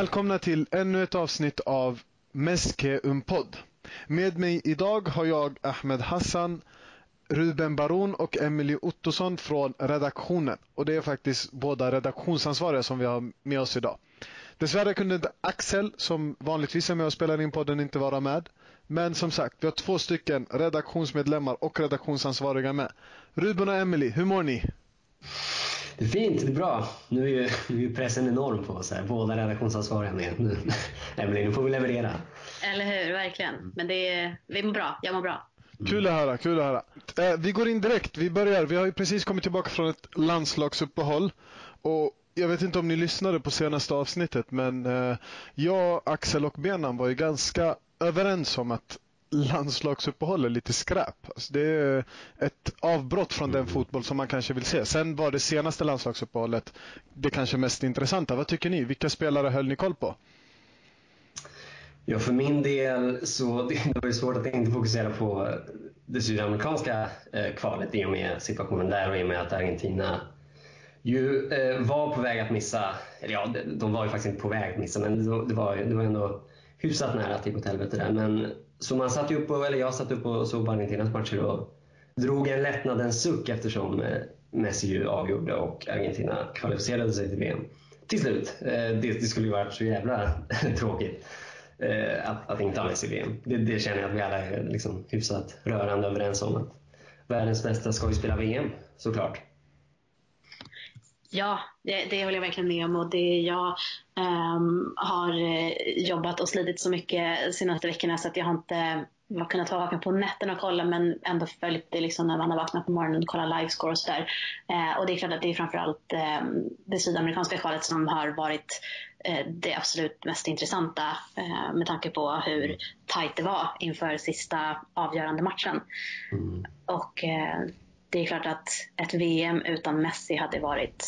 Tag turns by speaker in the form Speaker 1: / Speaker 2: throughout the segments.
Speaker 1: Välkomna till ännu ett avsnitt av Meske Umpod. Med mig idag har jag Ahmed Hassan, Ruben Baron och Emily Ottosson från redaktionen. Och det är faktiskt båda redaktionsansvariga som vi har med oss idag. Dessvärre kunde inte Axel, som vanligtvis är med och spelar in podden, inte vara med. Men som sagt, vi har två stycken redaktionsmedlemmar och redaktionsansvariga med. Ruben och Emily, hur mår ni?
Speaker 2: Det är fint, det är bra. Nu är ju, nu är pressen enorm på oss här. Båda redaktionsansvariga med. Nu, Emelie, nu får vi leverera.
Speaker 3: Eller hur, verkligen. Men det är, vi mår bra. Jag mår bra.
Speaker 1: Kul att höra, kul att höra. Eh, vi går in direkt. Vi börjar. Vi har ju precis kommit tillbaka från ett landslagsuppehåll. Och jag vet inte om ni lyssnade på senaste avsnittet men eh, jag, Axel och Benan var ju ganska överens om att landslagsuppehåll är lite skräp. Alltså det är ett avbrott från den fotboll som man kanske vill se. Sen var det senaste landslagsuppehållet det kanske mest intressanta. Vad tycker ni? Vilka spelare höll ni koll på?
Speaker 2: Ja, för min del så det var det svårt att inte fokusera på det sydamerikanska eh, kvalet i och med situationen där och i och med att Argentina ju eh, var på väg att missa, eller ja, de var ju faktiskt inte på väg att missa, men det var, det var ändå hyfsat nära att det gick åt helvete där. Men, så man satt upp, och, eller jag satt upp och såg på Argentinas matcher och drog en lättnadens suck eftersom eh, Messi ju avgjorde och Argentina kvalificerade sig till VM. Till slut. Eh, det, det skulle ju varit så jävla tråkigt eh, att, att inte ha Messi i VM. Det, det känner jag att vi alla är liksom hyfsat rörande överens om. Att världens bästa ska ju spela VM, såklart.
Speaker 3: Ja, det, det håller jag verkligen med om. Och det jag um, har eh, jobbat och slitit så mycket de senaste veckorna så att jag har inte har kunnat vara vaken på nätterna och kolla men ändå följt det liksom när man har vaknat på morgonen och kollat livescore och sådär. Eh, och det är klart att det är framförallt eh, det sydamerikanska kvalet som har varit eh, det absolut mest intressanta eh, med tanke på hur tajt det var inför sista avgörande matchen. Mm. Och eh, det är klart att ett VM utan Messi hade varit,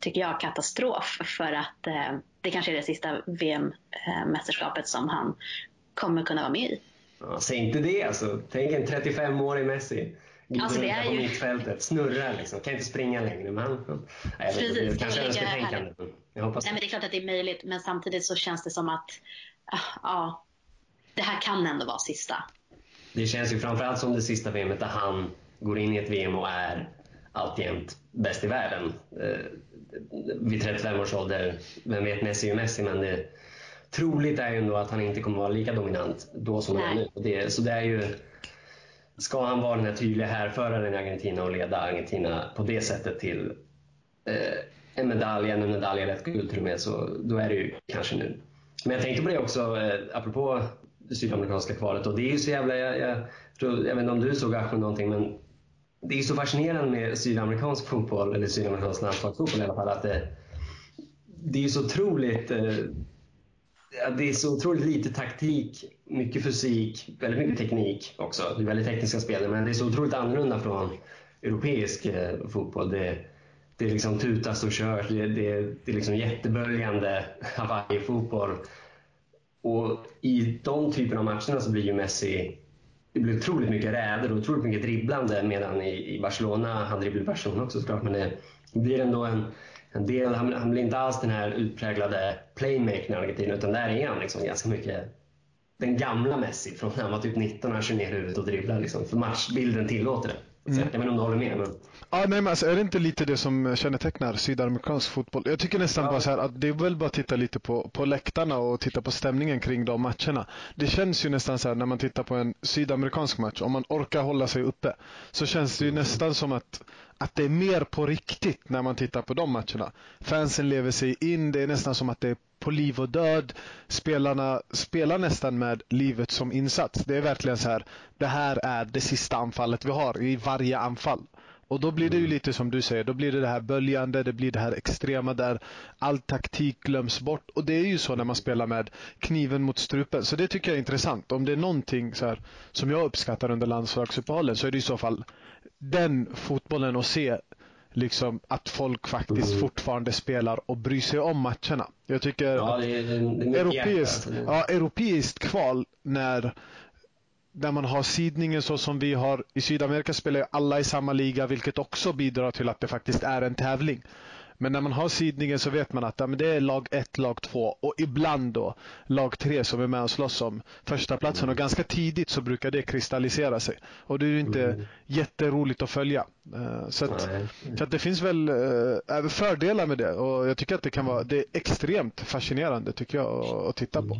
Speaker 3: tycker jag, katastrof. För att eh, det kanske är det sista VM-mästerskapet som han kommer kunna vara med i.
Speaker 2: Ja, säg inte det alltså. Tänk en 35-årig Messi. Alltså det är ju... på mittfältet, snurrar liksom. Kan inte springa längre. Men nej, Precis, det, kanske önsketänkande.
Speaker 3: Jag hoppas nej, men det är klart att det är möjligt, men samtidigt så känns det som att ah, ja, det här kan ändå vara sista.
Speaker 2: Det känns ju framförallt som det sista VMet där han går in i ett VM och är alltjämt bäst i världen. Eh, vid 35 års ålder, vem vet, Messi är Messi, men det, troligt är ju ändå att han inte kommer vara lika dominant då som han är nu. Det, så det är ju, ska han vara den här tydliga härföraren i Argentina och leda Argentina på det sättet till eh, en medalj, en medalj eller ett guld till och med, så då är det ju kanske nu. Men jag tänkte på det också, eh, apropå det sydamerikanska kvalet, och det är ju så jävla... Jag, jag, jag vet inte om du såg Ahmed någonting, men det är så fascinerande med sydamerikansk fotboll, eller sydamerikansk landslagsfotboll i alla fall, att det, det är så otroligt eh, det är så otroligt lite taktik, mycket fysik, väldigt mycket teknik också. Det är väldigt tekniska spelare, men det är så otroligt annorlunda från europeisk eh, fotboll. Det, det är liksom tutas och körs, det, det, det är liksom jätteböljande Hawaii-fotboll. Och i de typerna av matcherna så blir ju Messi det blir otroligt mycket räder och otroligt mycket dribblande medan i, i Barcelona, han dribblar i Barcelona också såklart, men det blir ändå en, en del, han, han blir inte alls den här utpräglade playmakern i Argentina utan där är han liksom ganska mycket den gamla Messi från när han var typ 19 han kör ner huvudet och dribblar liksom, för matchbilden tillåter det. Mm. Jag vet inte om du håller med? Men...
Speaker 1: Ja, nej, men alltså, är det inte lite det som kännetecknar sydamerikansk fotboll? Jag tycker nästan ja. bara så här att det är väl bara att titta lite på, på läktarna och titta på stämningen kring de matcherna. Det känns ju nästan så här när man tittar på en sydamerikansk match, om man orkar hålla sig uppe, så känns det ju nästan som att, att det är mer på riktigt när man tittar på de matcherna. Fansen lever sig in, det är nästan som att det är på liv och död. Spelarna spelar nästan med livet som insats. Det är verkligen så här. Det här är det sista anfallet vi har i varje anfall. Och då blir det ju mm. lite som du säger. Då blir det det här böljande, det blir det här extrema där all taktik glöms bort. Och det är ju så när man spelar med kniven mot strupen. Så det tycker jag är intressant. Om det är någonting så här, som jag uppskattar under landslagsuppehållen så är det i så fall den fotbollen att se liksom att folk faktiskt mm. fortfarande spelar och bryr sig om matcherna. Jag tycker
Speaker 2: ja, det är, det är
Speaker 1: europeiskt, ja, europeiskt kval när där man har sidningen så som vi har. I Sydamerika spelar ju alla i samma liga vilket också bidrar till att det faktiskt är en tävling. Men när man har sidningen så vet man att ja, det är lag 1, lag 2 och ibland då lag 3 som är med och slåss om första platsen och ganska tidigt så brukar det kristallisera sig. Och det är ju inte mm. jätteroligt att följa. Uh, så, att, så att det finns väl uh, fördelar med det och jag tycker att det kan vara det är extremt fascinerande tycker jag att, att titta på.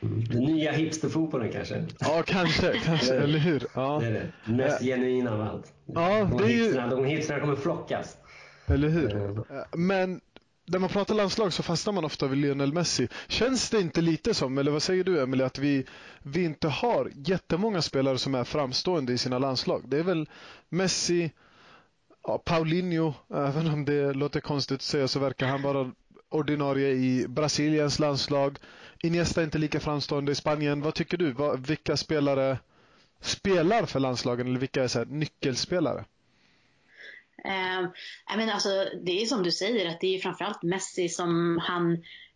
Speaker 2: Den nya hipsterfotbollen kanske?
Speaker 1: Ja, kanske. kanske eller hur? Ja.
Speaker 2: Det är det. Mest ja. genuina av allt.
Speaker 1: Ja,
Speaker 2: de,
Speaker 1: det är ju...
Speaker 2: hipsterna, de hipsterna kommer flockas.
Speaker 1: Eller hur? Mm. Men när man pratar landslag så fastnar man ofta vid Lionel Messi. Känns det inte lite som, eller vad säger du Emelie, att vi, vi inte har jättemånga spelare som är framstående i sina landslag? Det är väl Messi, ja, Paulinho, även om det låter konstigt att säga så verkar han vara ordinarie i Brasiliens landslag. Iniesta är inte lika framstående i Spanien. Vad tycker du? vilka spelare spelar för landslagen eller vilka är så nyckelspelare?
Speaker 3: Eh, men alltså, det är som du säger, att det är framförallt Messi som han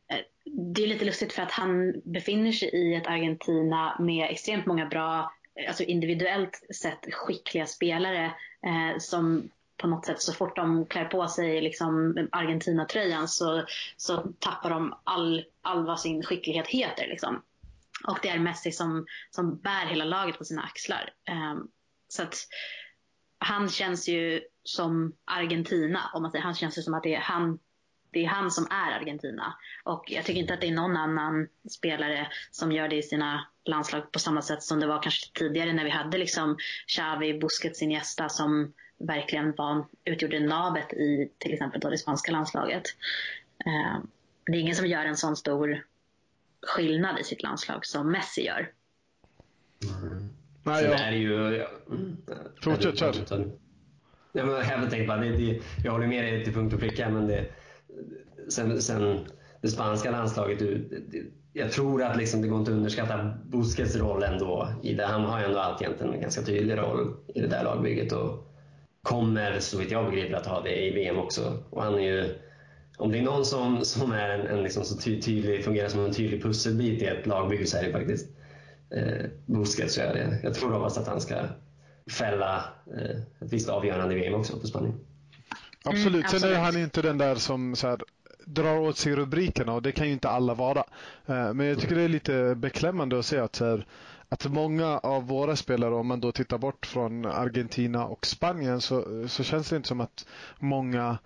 Speaker 3: eh, det är lite lustigt för att han befinner sig i ett Argentina med extremt många bra, eh, alltså individuellt sett skickliga spelare eh, som på något sätt så fort de klär på sig liksom Argentina-tröjan så, så tappar de all, all vad sin skicklighet heter. Liksom. Och det är Messi som, som bär hela laget på sina axlar. Um, så att han känns ju som Argentina, om man säger. Han känns ju som att det är han, det är han som är Argentina. Och jag tycker inte att det är någon annan spelare som gör det i sina landslag på samma sätt som det var kanske tidigare när vi hade liksom Xavi, Busquets, Iniesta som verkligen var, utgjorde navet i till exempel då det spanska landslaget. Eh, det är ingen som gör en sån stor skillnad i sitt landslag som Messi gör.
Speaker 2: Mm. Nej, Sen är det ju... Ja,
Speaker 1: Fortsätt, kör.
Speaker 2: Ja, men jag har tänkt bara, det, det, jag håller med dig till punkt och pricka, men det, sen, sen det spanska landslaget, du, det, jag tror att liksom det går inte att underskatta Busquets roll ändå. I det. Han har ju ändå alltid en ganska tydlig roll i det där lagbygget och kommer, så vitt jag begriper, att ha det i VM också. Och han är ju, om det är någon som, som är en, en liksom så ty, tydlig, fungerar som en tydlig pusselbit i ett lagbygge så är det faktiskt eh, Busquets. Så är det. Jag tror hoppas att han ska fälla eh, ett visst avgörande i VM också för Spanien.
Speaker 1: Absolut. Mm, Sen är han inte den där som så här, drar åt sig rubrikerna och det kan ju inte alla vara. Eh, men jag tycker det är lite beklämmande att se att, här, att många av våra spelare, om man då tittar bort från Argentina och Spanien, så, så känns det inte som att många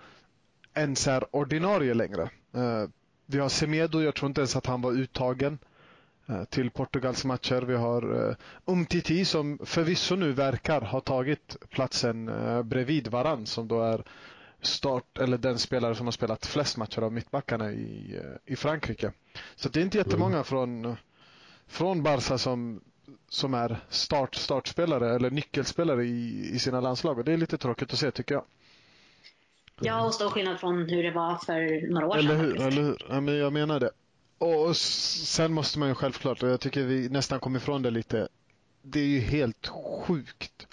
Speaker 1: ens är ordinarie längre. Eh, vi har Semedo, jag tror inte ens att han var uttagen Eh, till Portugals matcher. Vi har uh, Umtiti som förvisso nu verkar ha tagit platsen bredvid Varann som då är start eller den spelare som har spelat flest matcher av mittbackarna i, i Frankrike. Så det är inte jättemånga mm. från, från Barca som, som är start, startspelare eller nyckelspelare i, i sina landslag och det är lite tråkigt att se tycker jag.
Speaker 3: Ja, och stor skillnad från hur det var för några år
Speaker 1: sedan.
Speaker 3: Eller
Speaker 1: hur, eller hur. Ja, men jag menar det. Och sen måste man ju självklart, och jag tycker vi nästan kom ifrån det lite. Det är ju helt sjukt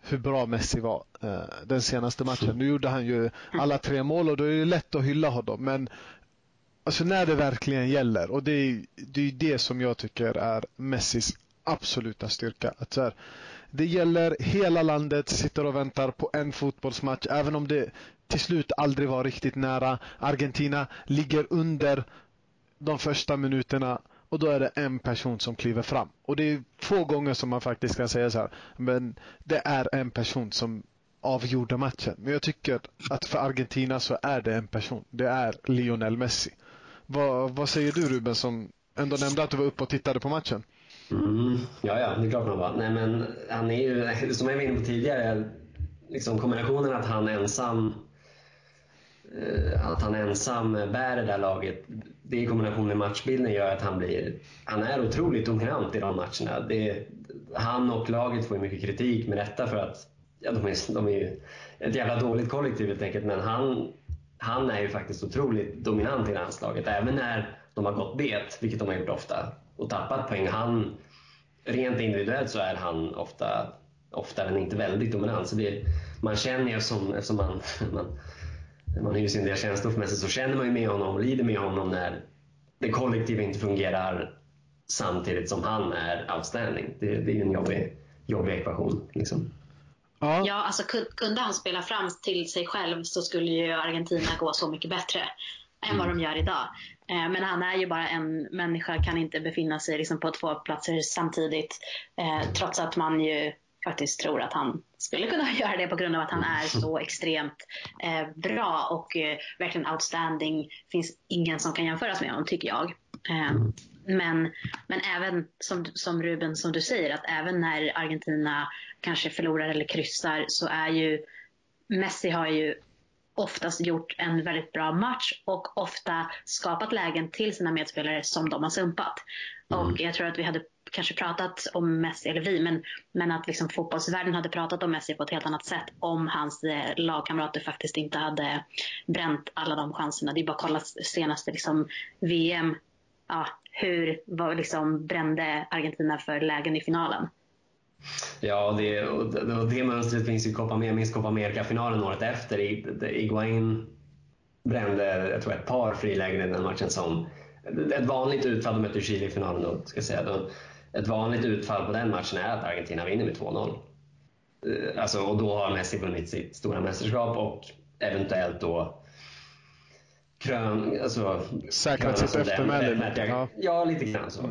Speaker 1: hur bra Messi var eh, den senaste matchen. Nu gjorde han ju alla tre mål och då är det lätt att hylla honom. Men alltså när det verkligen gäller och det är det, är det som jag tycker är Messis absoluta styrka. Att så här, det gäller hela landet, sitter och väntar på en fotbollsmatch även om det till slut aldrig var riktigt nära. Argentina ligger under de första minuterna och då är det en person som kliver fram. Och det är få gånger som man faktiskt kan säga så här. Men det är en person som avgjorde matchen. Men jag tycker att för Argentina så är det en person. Det är Lionel Messi. Vad, vad säger du Ruben som ändå nämnde att du var uppe och tittade på matchen?
Speaker 2: Mm, ja, ja, det är klart man var. Nej, men han är ju, som jag var inne på tidigare, liksom kombinationen att han ensam eh, att han ensam bär det där laget, det i kombination med matchbilden gör att han blir, han är otroligt dominant i de matcherna. Det, han och laget får mycket kritik med detta för att ja, de, är, de är ju ett jävla dåligt kollektiv helt enkelt. Men han, han är ju faktiskt otroligt dominant i landslaget. Även när de har gått bet, vilket de har gjort ofta, och tappat poäng. Han, rent individuellt så är han ofta, ofta än inte väldigt dominant. Så det, man känner ju som, eftersom man, man man har sin del känslor för Messi så känner man ju med honom och lider med honom när det kollektiva inte fungerar samtidigt som han är outstanding. Det, det är en jobbig, jobbig ekvation. Liksom.
Speaker 3: Ja. ja, alltså kunde han spela fram till sig själv så skulle ju Argentina gå så mycket bättre än vad mm. de gör idag. Eh, men han är ju bara en människa, kan inte befinna sig liksom på två platser samtidigt. Eh, trots att man ju faktiskt tror att han skulle kunna göra det på grund av att han är så extremt eh, bra och verkligen outstanding. Finns ingen som kan jämföras med honom tycker jag. Men, men även som, som Ruben, som du säger, att även när Argentina kanske förlorar eller kryssar så är ju Messi har ju oftast gjort en väldigt bra match och ofta skapat lägen till sina medspelare som de har sumpat. Mm. Och jag tror att vi hade kanske pratat om Messi, eller vi, men, men att liksom fotbollsvärlden hade pratat om Messi på ett helt annat sätt om hans eh, lagkamrater faktiskt inte hade bränt alla de chanserna. Det är bara att kolla senaste liksom, VM, ja, hur vad, liksom, brände Argentina för lägen i finalen.
Speaker 2: Ja, det, och det, det mönstret finns i Copa, minst Copa America-finalen året efter. Iguain brände, jag tror ett par frilägen i den matchen som ett vanligt utfall, de mötte Chile i finalen då, ska jag säga. Då, ett vanligt utfall på den matchen är att Argentina vinner med 2-0. Eh, alltså, och då har Messi vunnit sitt stora mästerskap och eventuellt då krön, alltså,
Speaker 1: säkrat sitt eftermäle.
Speaker 2: Ja. ja, lite grann så.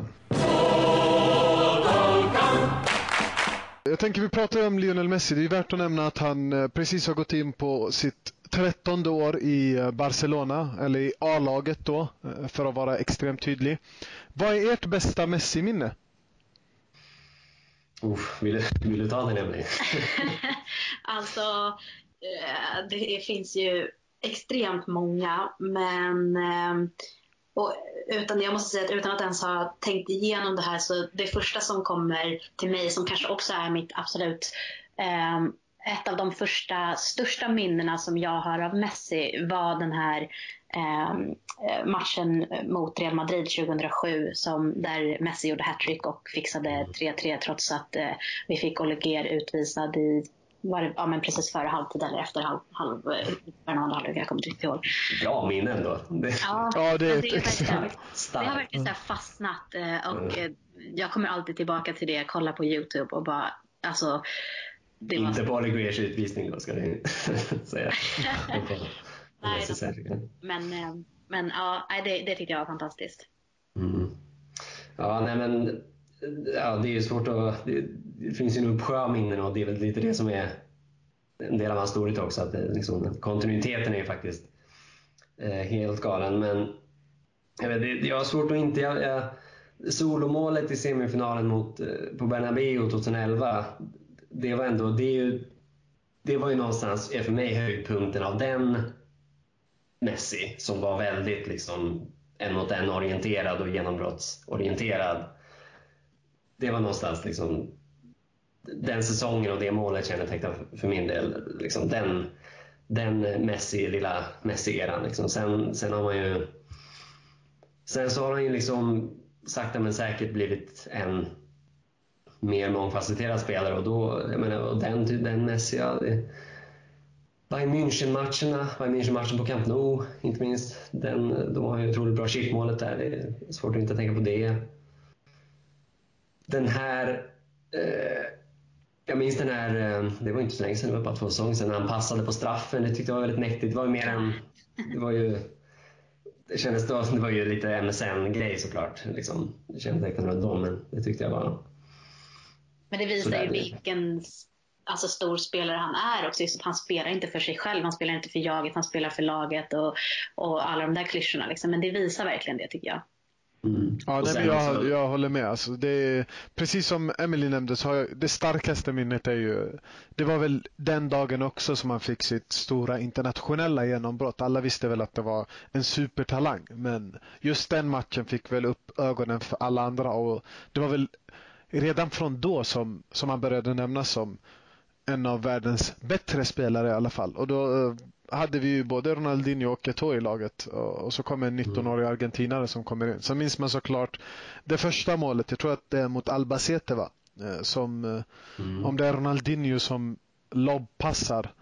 Speaker 1: Jag tänker vi pratar om Lionel Messi. Det är värt att nämna att han eh, precis har gått in på sitt trettonde år i eh, Barcelona, eller i A-laget då, eh, för att vara extremt tydlig. Vad är ert bästa Messi-minne?
Speaker 2: Uff, vill, vill du ta den Emelie?
Speaker 3: alltså, det finns ju extremt många, men ehm, och utan, jag måste säga att utan att ens ha tänkt igenom det här så det första som kommer till mig som kanske också är mitt absolut eh, ett av de första största minnena som jag har av Messi var den här eh, matchen mot Real Madrid 2007 som, där Messi gjorde hattrick och fixade 3-3 trots att eh, vi fick Oleguer utvisad i var det ja, men precis före halvtid eller efter halv, halv, av halvlek. Jag kommer inte ihåg.
Speaker 2: Bra minne ändå.
Speaker 3: Ja, ja, det, är det, verkligen, det har verkligen så fastnat eh, och mm. jag kommer alltid tillbaka till det. Kolla på Youtube och bara, alltså.
Speaker 2: Det inte var... på Oleguers utvisning då, ska ni säga.
Speaker 3: Nej, men, eh, men ja, det, det tyckte jag var fantastiskt.
Speaker 2: Mm. Ja, nej men ja, det är svårt att... Det, det finns ju en uppsjö av minnen och det är väl lite det som är en del av hans storhet också. Att eh, liksom, kontinuiteten är ju faktiskt eh, helt galen. Men jag, vet, det, jag har svårt att inte... Jag, jag, solomålet i semifinalen mot, eh, på Bernabéu 2011, det var ändå... Det, ju, det var ju någonstans, för mig, höjdpunkten av den Messi som var väldigt liksom en mot en orienterad och genombrottsorienterad det var någonstans liksom den säsongen och det målet kännetecknar för min del liksom den, den Messi, lilla Messi-eran. Liksom. Sen, sen har man ju Sen så har han ju liksom sakta men säkert blivit en mer mångfacetterad spelare och då, jag menar, och den, den Messi, ja, det, Bayern München-matcherna, Bayern München-matchen på Camp Nou inte minst, den, de har ju otroligt bra chipmålet där, det är svårt att inte tänka på det den här... Eh, jag minns den här, eh, det var inte så länge sedan, det var bara två säsonger sedan, han passade på straffen. Det tyckte jag var väldigt mäktigt. Det var ju mer än... Det var ju... Det kändes då, det var ju lite MSN-grej såklart. Liksom. Det kännetecknade runt om, men det tyckte jag var...
Speaker 3: Men det visar ju vilken alltså, stor spelare han är också. Just att han spelar inte för sig själv, han spelar inte för jaget, han spelar för laget och, och alla de där klyschorna. Liksom. Men det visar verkligen det tycker jag.
Speaker 1: Mm. Ja, nej, jag, jag håller med. Alltså, det är, precis som Emily nämnde så har jag, det starkaste minnet är ju, det var väl den dagen också som han fick sitt stora internationella genombrott. Alla visste väl att det var en supertalang, men just den matchen fick väl upp ögonen för alla andra och det var väl redan från då som, som han började nämnas som en av världens bättre spelare i alla fall. Och då hade vi ju både Ronaldinho och Eto'o i laget och så kommer en 19-årig mm. argentinare som kommer in. Sen minns man såklart det första målet, jag tror att det är mot Albacete va? Eh, som, eh, mm. om det är Ronaldinho som lobbpassar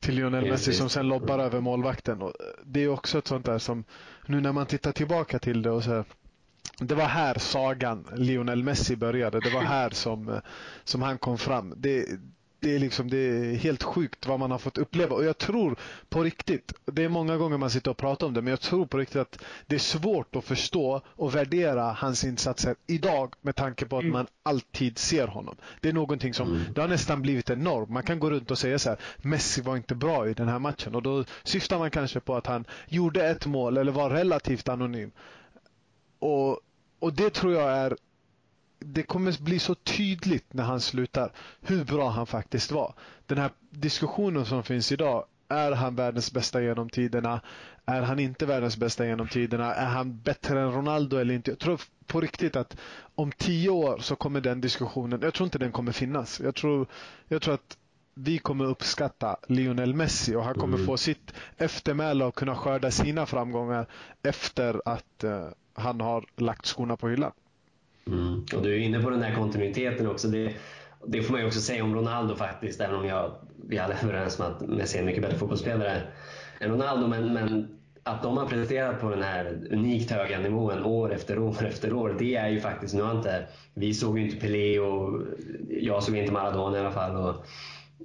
Speaker 1: till Lionel Messi som sen lobbar över målvakten. Och eh, det är också ett sånt där som, nu när man tittar tillbaka till det och så det var här sagan Lionel Messi började. Det var här som, som han kom fram. Det, det är, liksom, det är helt sjukt vad man har fått uppleva. Och jag tror på riktigt, det är många gånger man sitter och pratar om det, men jag tror på riktigt att det är svårt att förstå och värdera hans insatser idag med tanke på att mm. man alltid ser honom. Det är någonting som, mm. det har nästan blivit en norm. Man kan gå runt och säga så här, Messi var inte bra i den här matchen och då syftar man kanske på att han gjorde ett mål eller var relativt anonym. Och, och det tror jag är det kommer bli så tydligt när han slutar hur bra han faktiskt var. Den här diskussionen som finns idag. Är han världens bästa genom tiderna? Är han inte världens bästa genom tiderna? Är han bättre än Ronaldo eller inte? Jag tror på riktigt att om tio år så kommer den diskussionen, jag tror inte den kommer finnas. Jag tror, jag tror att vi kommer uppskatta Lionel Messi och han kommer mm. få sitt eftermäle och kunna skörda sina framgångar efter att uh, han har lagt skorna på hyllan.
Speaker 2: Mm. Och du är inne på den där kontinuiteten också. Det, det får man ju också säga om Ronaldo faktiskt, även om jag, vi alla är överens om att Messi är en mycket bättre fotbollsspelare än Ronaldo. Men, men att de har presterat på den här unikt höga nivån år efter år efter år, det är ju faktiskt, nu har inte, vi såg ju inte Pelé och jag såg inte Maradona i alla fall. Och,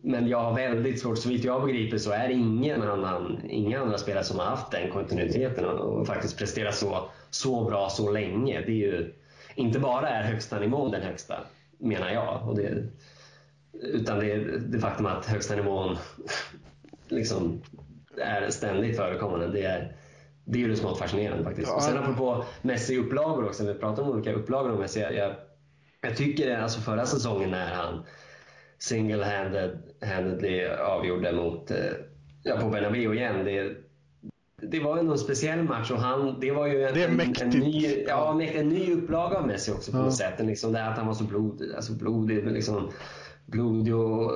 Speaker 2: men jag har väldigt svårt, så vitt jag begriper så är det ingen annan, inga andra spelare som har haft den kontinuiteten och, och faktiskt presterat så, så bra så länge. Det är ju, inte bara är högsta nivån den högsta, menar jag. Och det, utan det är det faktum att högsta nivån liksom är ständigt förekommande. Det är, det är ju smått fascinerande faktiskt. Ja. Och sen apropå Messi-upplagor också, vi pratar om olika upplagor om Messi. Jag, jag, jag tycker alltså förra säsongen när han single-handedly avgjorde mot, eh, ja, på Bernabéu igen. Det, det var en speciell match och han, det var ju en, en, en, ny, ja, en ny upplaga av Messi också på ja. något sätt. Liksom det att han var så blodig, alltså blodig, liksom, blodig och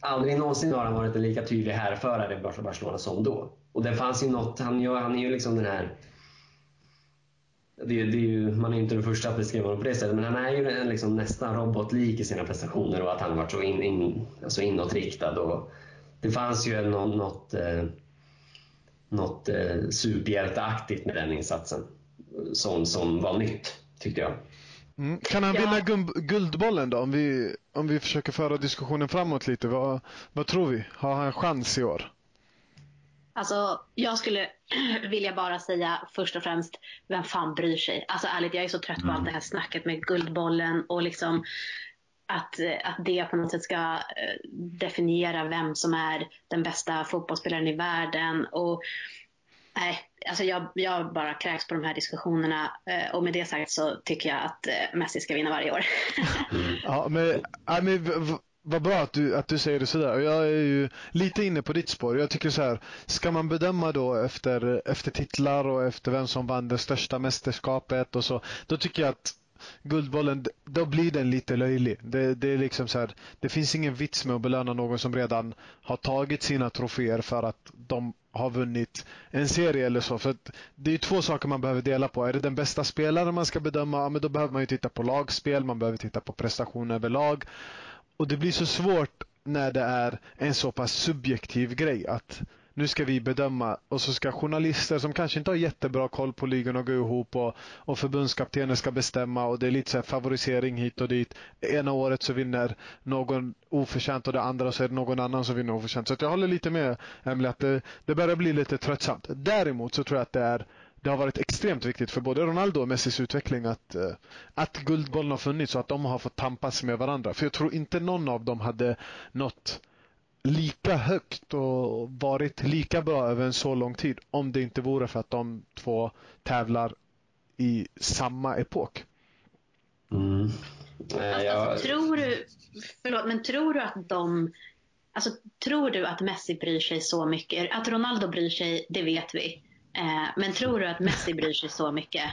Speaker 2: aldrig någonsin har han varit en lika tydlig härförare i Barcelona som då. Och det fanns ju något, han, gör, han är ju liksom den här det, det är ju, man är ju inte den första att beskriva honom på det sättet, men han är ju liksom, nästan robotlik i sina prestationer och att han varit så in, in, alltså inåtriktad. Och det fanns ju något, något eh, något eh, superhjälteaktigt med den insatsen. Som, som var nytt, tyckte jag.
Speaker 1: Mm. Kan han ja. vinna Guldbollen då? Om vi, om vi försöker föra diskussionen framåt lite. Vad, vad tror vi? Har han chans i år?
Speaker 3: Alltså, jag skulle vilja bara säga först och främst, vem fan bryr sig? Alltså ärligt, jag är så trött på mm. allt det här snacket med Guldbollen och liksom att, eh, att det på något sätt ska eh, definiera vem som är den bästa fotbollsspelaren i världen. Och, nej, alltså jag, jag bara kräks på de här diskussionerna eh, och med det sagt så tycker jag att Messi ska vinna varje år.
Speaker 1: ja, men, men vad bra att du, att du säger det sådär. Jag är ju lite inne på ditt spår. Jag tycker så här, ska man bedöma då efter, efter titlar och efter vem som vann det största mästerskapet och så, då tycker jag att Guldbollen, då blir den lite löjlig. Det, det, är liksom så här, det finns ingen vits med att belöna någon som redan har tagit sina troféer för att de har vunnit en serie eller så. För Det är två saker man behöver dela på. Är det den bästa spelaren man ska bedöma, ja, men då behöver man ju titta på lagspel, man behöver titta på prestation överlag. Och det blir så svårt när det är en så pass subjektiv grej att nu ska vi bedöma och så ska journalister som kanske inte har jättebra koll på ligorna gå ihop och, och förbundskaptenen ska bestämma och det är lite så favorisering hit och dit. Ena året så vinner någon oförtjänt och det andra så är det någon annan som vinner oförtjänt. Så jag håller lite med Emelie att det, det börjar bli lite tröttsamt. Däremot så tror jag att det är det har varit extremt viktigt för både Ronaldo och Messis utveckling att, eh, att Guldbollen har funnits och att de har fått tampas med varandra. För jag tror inte någon av dem hade nått lika högt och varit lika bra över en så lång tid om det inte vore för att de två tävlar i samma epok.
Speaker 3: Mm. Alltså, alltså, tror du, förlåt, men tror du att de Alltså, tror du att Messi bryr sig så mycket? Att Ronaldo bryr sig, det vet vi. Eh, men tror du att Messi bryr sig så mycket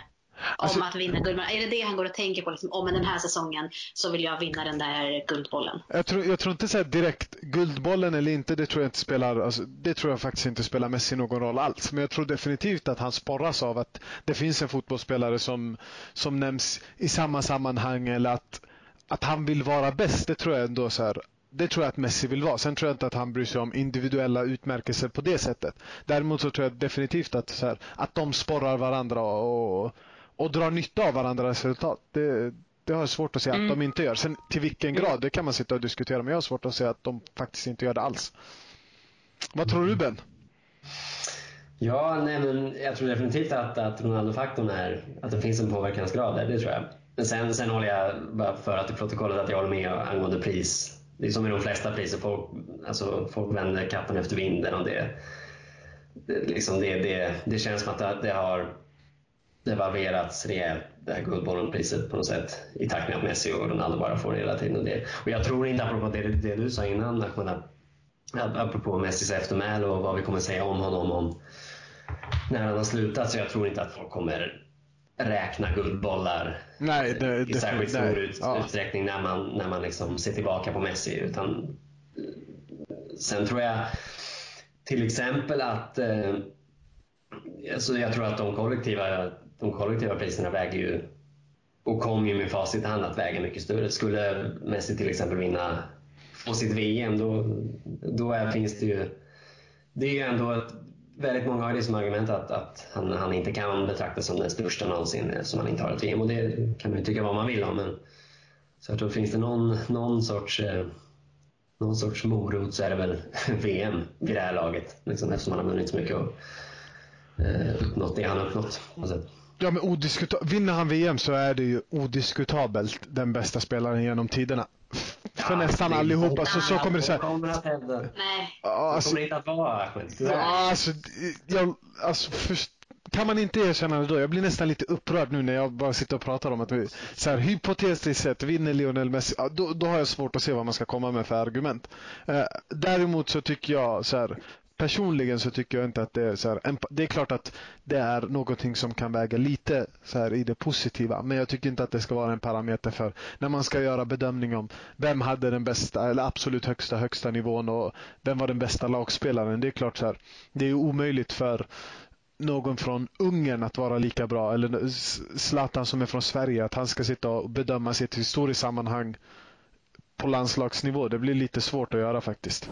Speaker 3: Alltså, om att vinna guldbollen. Är det det han går och tänker på? Liksom, om den här säsongen så vill jag vinna den där guldbollen.
Speaker 1: Jag tror, jag tror inte så direkt guldbollen eller inte. Det tror jag inte spelar. Alltså, det tror jag faktiskt inte spelar Messi någon roll alls. Men jag tror definitivt att han sporras av att det finns en fotbollsspelare som, som nämns i samma sammanhang eller att, att han vill vara bäst. Det tror jag ändå så här, det tror jag att Messi vill vara. Sen tror jag inte att han bryr sig om individuella utmärkelser på det sättet. Däremot så tror jag definitivt att, så här, att de sporrar varandra och, och drar nytta av varandras resultat. Det, Det har jag svårt att se mm. att de inte gör. Sen till vilken grad, det kan man sitta och diskutera, men jag har svårt att se att de faktiskt inte gör det alls. Vad tror du Ben?
Speaker 2: Ja, nej, men jag tror definitivt att, att Ronaldo-faktorn är, att det finns en påverkansgrad där, det tror jag. Men sen, sen håller jag, bara för att i protokollet, att jag håller med angående pris. Det är som i de flesta priser, folk, alltså, folk vänder kappan efter vinden och det, det, liksom det, det, det känns som att det, det har devalverats rejält, det här Guldbollen-priset på något sätt i takt med att Messi och Ronaldo bara får hela tiden. Och, det. och jag tror inte, apropå det, det du sa innan Ahmed, apropå Messis eftermäle och vad vi kommer säga om honom om när han har slutat, så jag tror inte att folk kommer räkna guldbollar
Speaker 1: nej, det,
Speaker 2: i särskilt stor nej. Ut, ja. utsträckning när man, när man liksom ser tillbaka på Messi. Utan, sen tror jag till exempel att eh, alltså jag tror att de kollektiva, de kollektiva priserna väger ju och kommer ju med facit i hand att väga mycket större. Skulle Messi till exempel vinna få sitt VM då, då är, finns det ju det är ju ändå ett väldigt många har det som argument att, att han, han, inte kan betraktas som den största någonsin eh, som han inte har ett VM och det kan man ju tycka vad man vill om. Men, så jag tror finns det någon, någon sorts eh, någon sorts morot så är det väl VM vid det här laget. Liksom, eftersom han har vunnit så mycket och eh, uppnått det han har uppnått.
Speaker 1: Ja, men odiskuta- vinner han VM så är det ju odiskutabelt den bästa spelaren genom tiderna för nästan allihopa. Så, så kommer det så här.
Speaker 2: kommer att hävda. Nej. Alltså, kommer det inte att vara.
Speaker 1: Ja, alltså, jag, alltså först, kan man inte erkänna det då? Jag blir nästan lite upprörd nu när jag bara sitter och pratar om att vi, så här, hypotetiskt sett vinner Lionel Messi. Då, då har jag svårt att se vad man ska komma med för argument. Eh, däremot så tycker jag så här, personligen så tycker jag inte att det är så här, Det är klart att det är någonting som kan väga lite så här i det positiva. Men jag tycker inte att det ska vara en parameter för när man ska göra bedömning om vem hade den bästa eller absolut högsta högsta nivån och vem var den bästa lagspelaren. Det är klart så här, det är omöjligt för någon från Ungern att vara lika bra eller Zlatan som är från Sverige att han ska sitta och bedöma sitt historiskt sammanhang på landslagsnivå. Det blir lite svårt att göra faktiskt.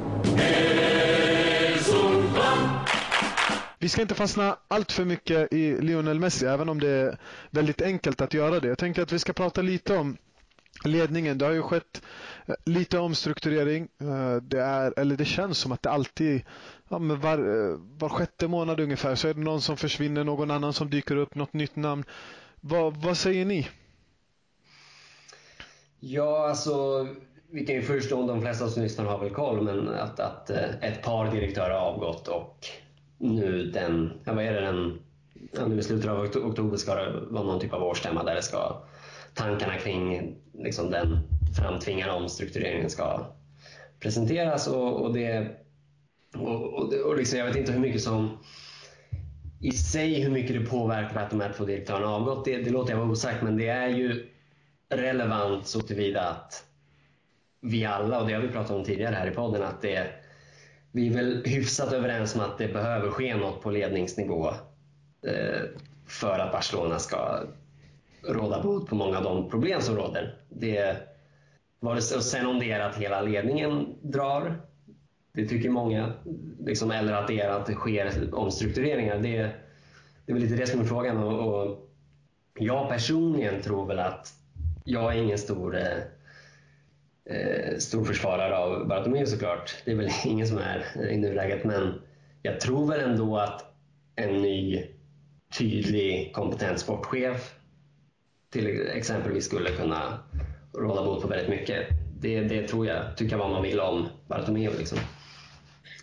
Speaker 1: Vi ska inte fastna allt för mycket i Lionel Messi, även om det är väldigt enkelt att göra det. Jag tänker att vi ska prata lite om ledningen. Det har ju skett eh, lite omstrukturering. Eh, det, är, eller det känns som att det alltid, ja, var, eh, var sjätte månad ungefär, så är det någon som försvinner, någon annan som dyker upp, något nytt namn. Va, vad säger ni?
Speaker 2: Ja, alltså vi kan ju förstå, de flesta som lyssnar har väl koll, men att, att eh, ett par direktörer har avgått och nu den, ja, vad är det, den, ja, nu i slutet av oktober ska det vara någon typ av årsstämma där det ska, tankarna kring liksom den framtvingade omstruktureringen ska presenteras och, och det och, och, och liksom, jag vet inte hur mycket som i sig hur mycket det påverkar att de här två direktörerna har avgått, det, det låter jag vara osagt, men det är ju relevant så tillvida att vi alla, och det har vi pratat om tidigare här i podden, att det, vi är väl hyfsat överens om att det behöver ske något på ledningsnivå eh, för att Barcelona ska råda bot på många av de problem som råder. Det, och sen om det är att hela ledningen drar, det tycker många, liksom, eller att det är att det sker omstruktureringar. Det, det är väl lite det som är frågan. Och, och jag personligen tror väl att jag är ingen stor eh, eh, stor försvarare av Bartomeu såklart. Det är väl ingen som är i nuläget, men jag tror väl ändå att en ny tydlig kompetent sportchef till exempelvis skulle kunna råda bot på väldigt mycket. Det, det tror jag, tycka vad man vill om Bartomeu. Liksom.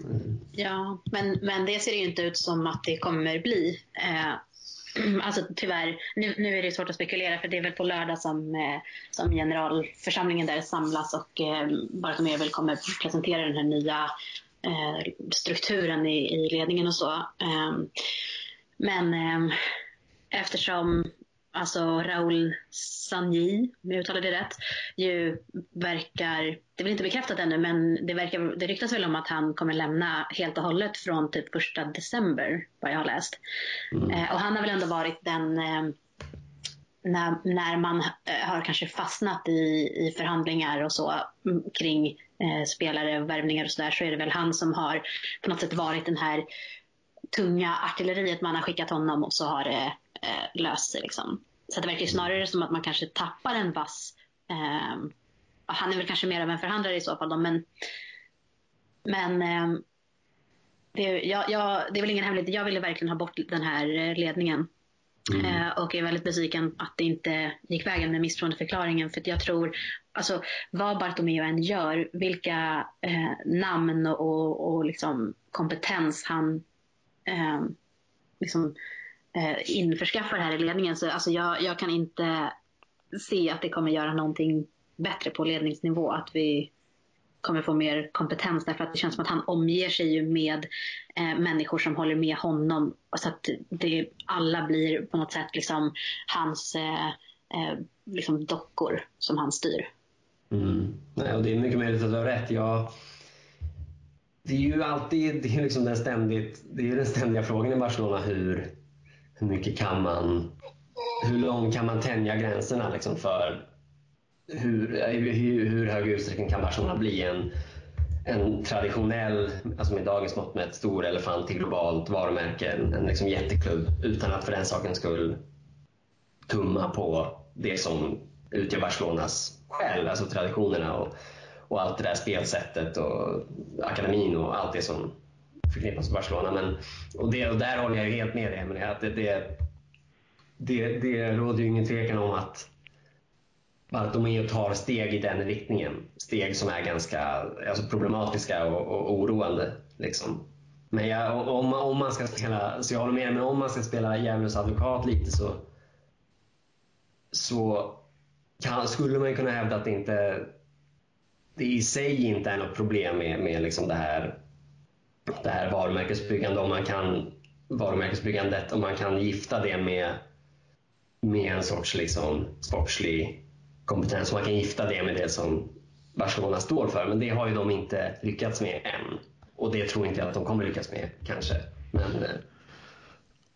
Speaker 3: Mm. Ja, men, men det ser ju inte ut som att det kommer bli. Eh, Alltså tyvärr, nu, nu är det svårt att spekulera för det är väl på lördag som, eh, som generalförsamlingen där samlas och eh, Bartomeu väl kommer presentera den här nya eh, strukturen i, i ledningen och så. Eh, men eh, eftersom alltså Raoul Sanji, om jag uttalar det rätt, ju verkar, det är väl inte bekräftat ännu, men det, verkar, det ryktas väl om att han kommer lämna helt och hållet från typ första december, vad jag har läst. Mm. Eh, och han har väl ändå varit den eh, när, när man eh, har kanske fastnat i, i förhandlingar och så mm, kring eh, spelare, värvningar och sådär så är det väl han som har på något sätt varit den här tunga artilleriet man har skickat honom och så har det eh, löst sig. Liksom. så det verkar snarare som att man kanske tappar en vass eh, han är väl kanske mer av en förhandlare i så fall då, men, men eh, det, jag, jag, det är väl ingen hemlighet. Jag ville verkligen ha bort den här ledningen. Mm. Eh, och är väldigt besviken att det inte gick vägen med misstroendeförklaringen. För jag tror, alltså vad Bartomeu än gör, vilka eh, namn och, och liksom kompetens han eh, liksom, eh, införskaffar här i ledningen. Så alltså jag, jag kan inte se att det kommer göra någonting bättre på ledningsnivå. Att vi kommer få mer kompetens därför att det känns som att han omger sig ju med eh, människor som håller med honom. Så att det, alla blir på något sätt liksom hans eh, eh, liksom dockor som han styr.
Speaker 2: Mm. Nej, och det är mycket möjligt att du har rätt. Jag, det är ju alltid det är liksom den, ständigt, det är den ständiga frågan i Barcelona. Hur, hur mycket kan man... Hur långt kan man tänja gränserna liksom för hur, hur, hur hög utsträckning kan Barcelona bli en, en traditionell, alltså med dagens mått mätt, stor elefant i globalt varumärke, en, en liksom jätteklubb utan att för den sakens skull tumma på det som utgör Barcelonas själ, alltså traditionerna och, och allt det där spelsättet och akademin och allt det som förknippas med Barcelona. Men, och, det, och där håller jag ju helt med dig, Emelie, att det, det, det, det råder ju ingen tvekan om att Bartomeu tar steg i den riktningen. Steg som är ganska alltså problematiska och, och oroande. Liksom. Men jag, om, om man ska spela, så jag håller med, men om man ska spela djävulens advokat lite så, så kan, skulle man kunna hävda att det inte det i sig inte är något problem med, med liksom det här det här varumärkesbyggande om man kan varumärkesbyggandet om man kan gifta det med, med en sorts liksom sportslig kompetens. Man kan gifta det med det som Barcelona står för. Men det har ju de inte lyckats med än. Och det tror inte jag att de kommer lyckas med kanske. Men eh,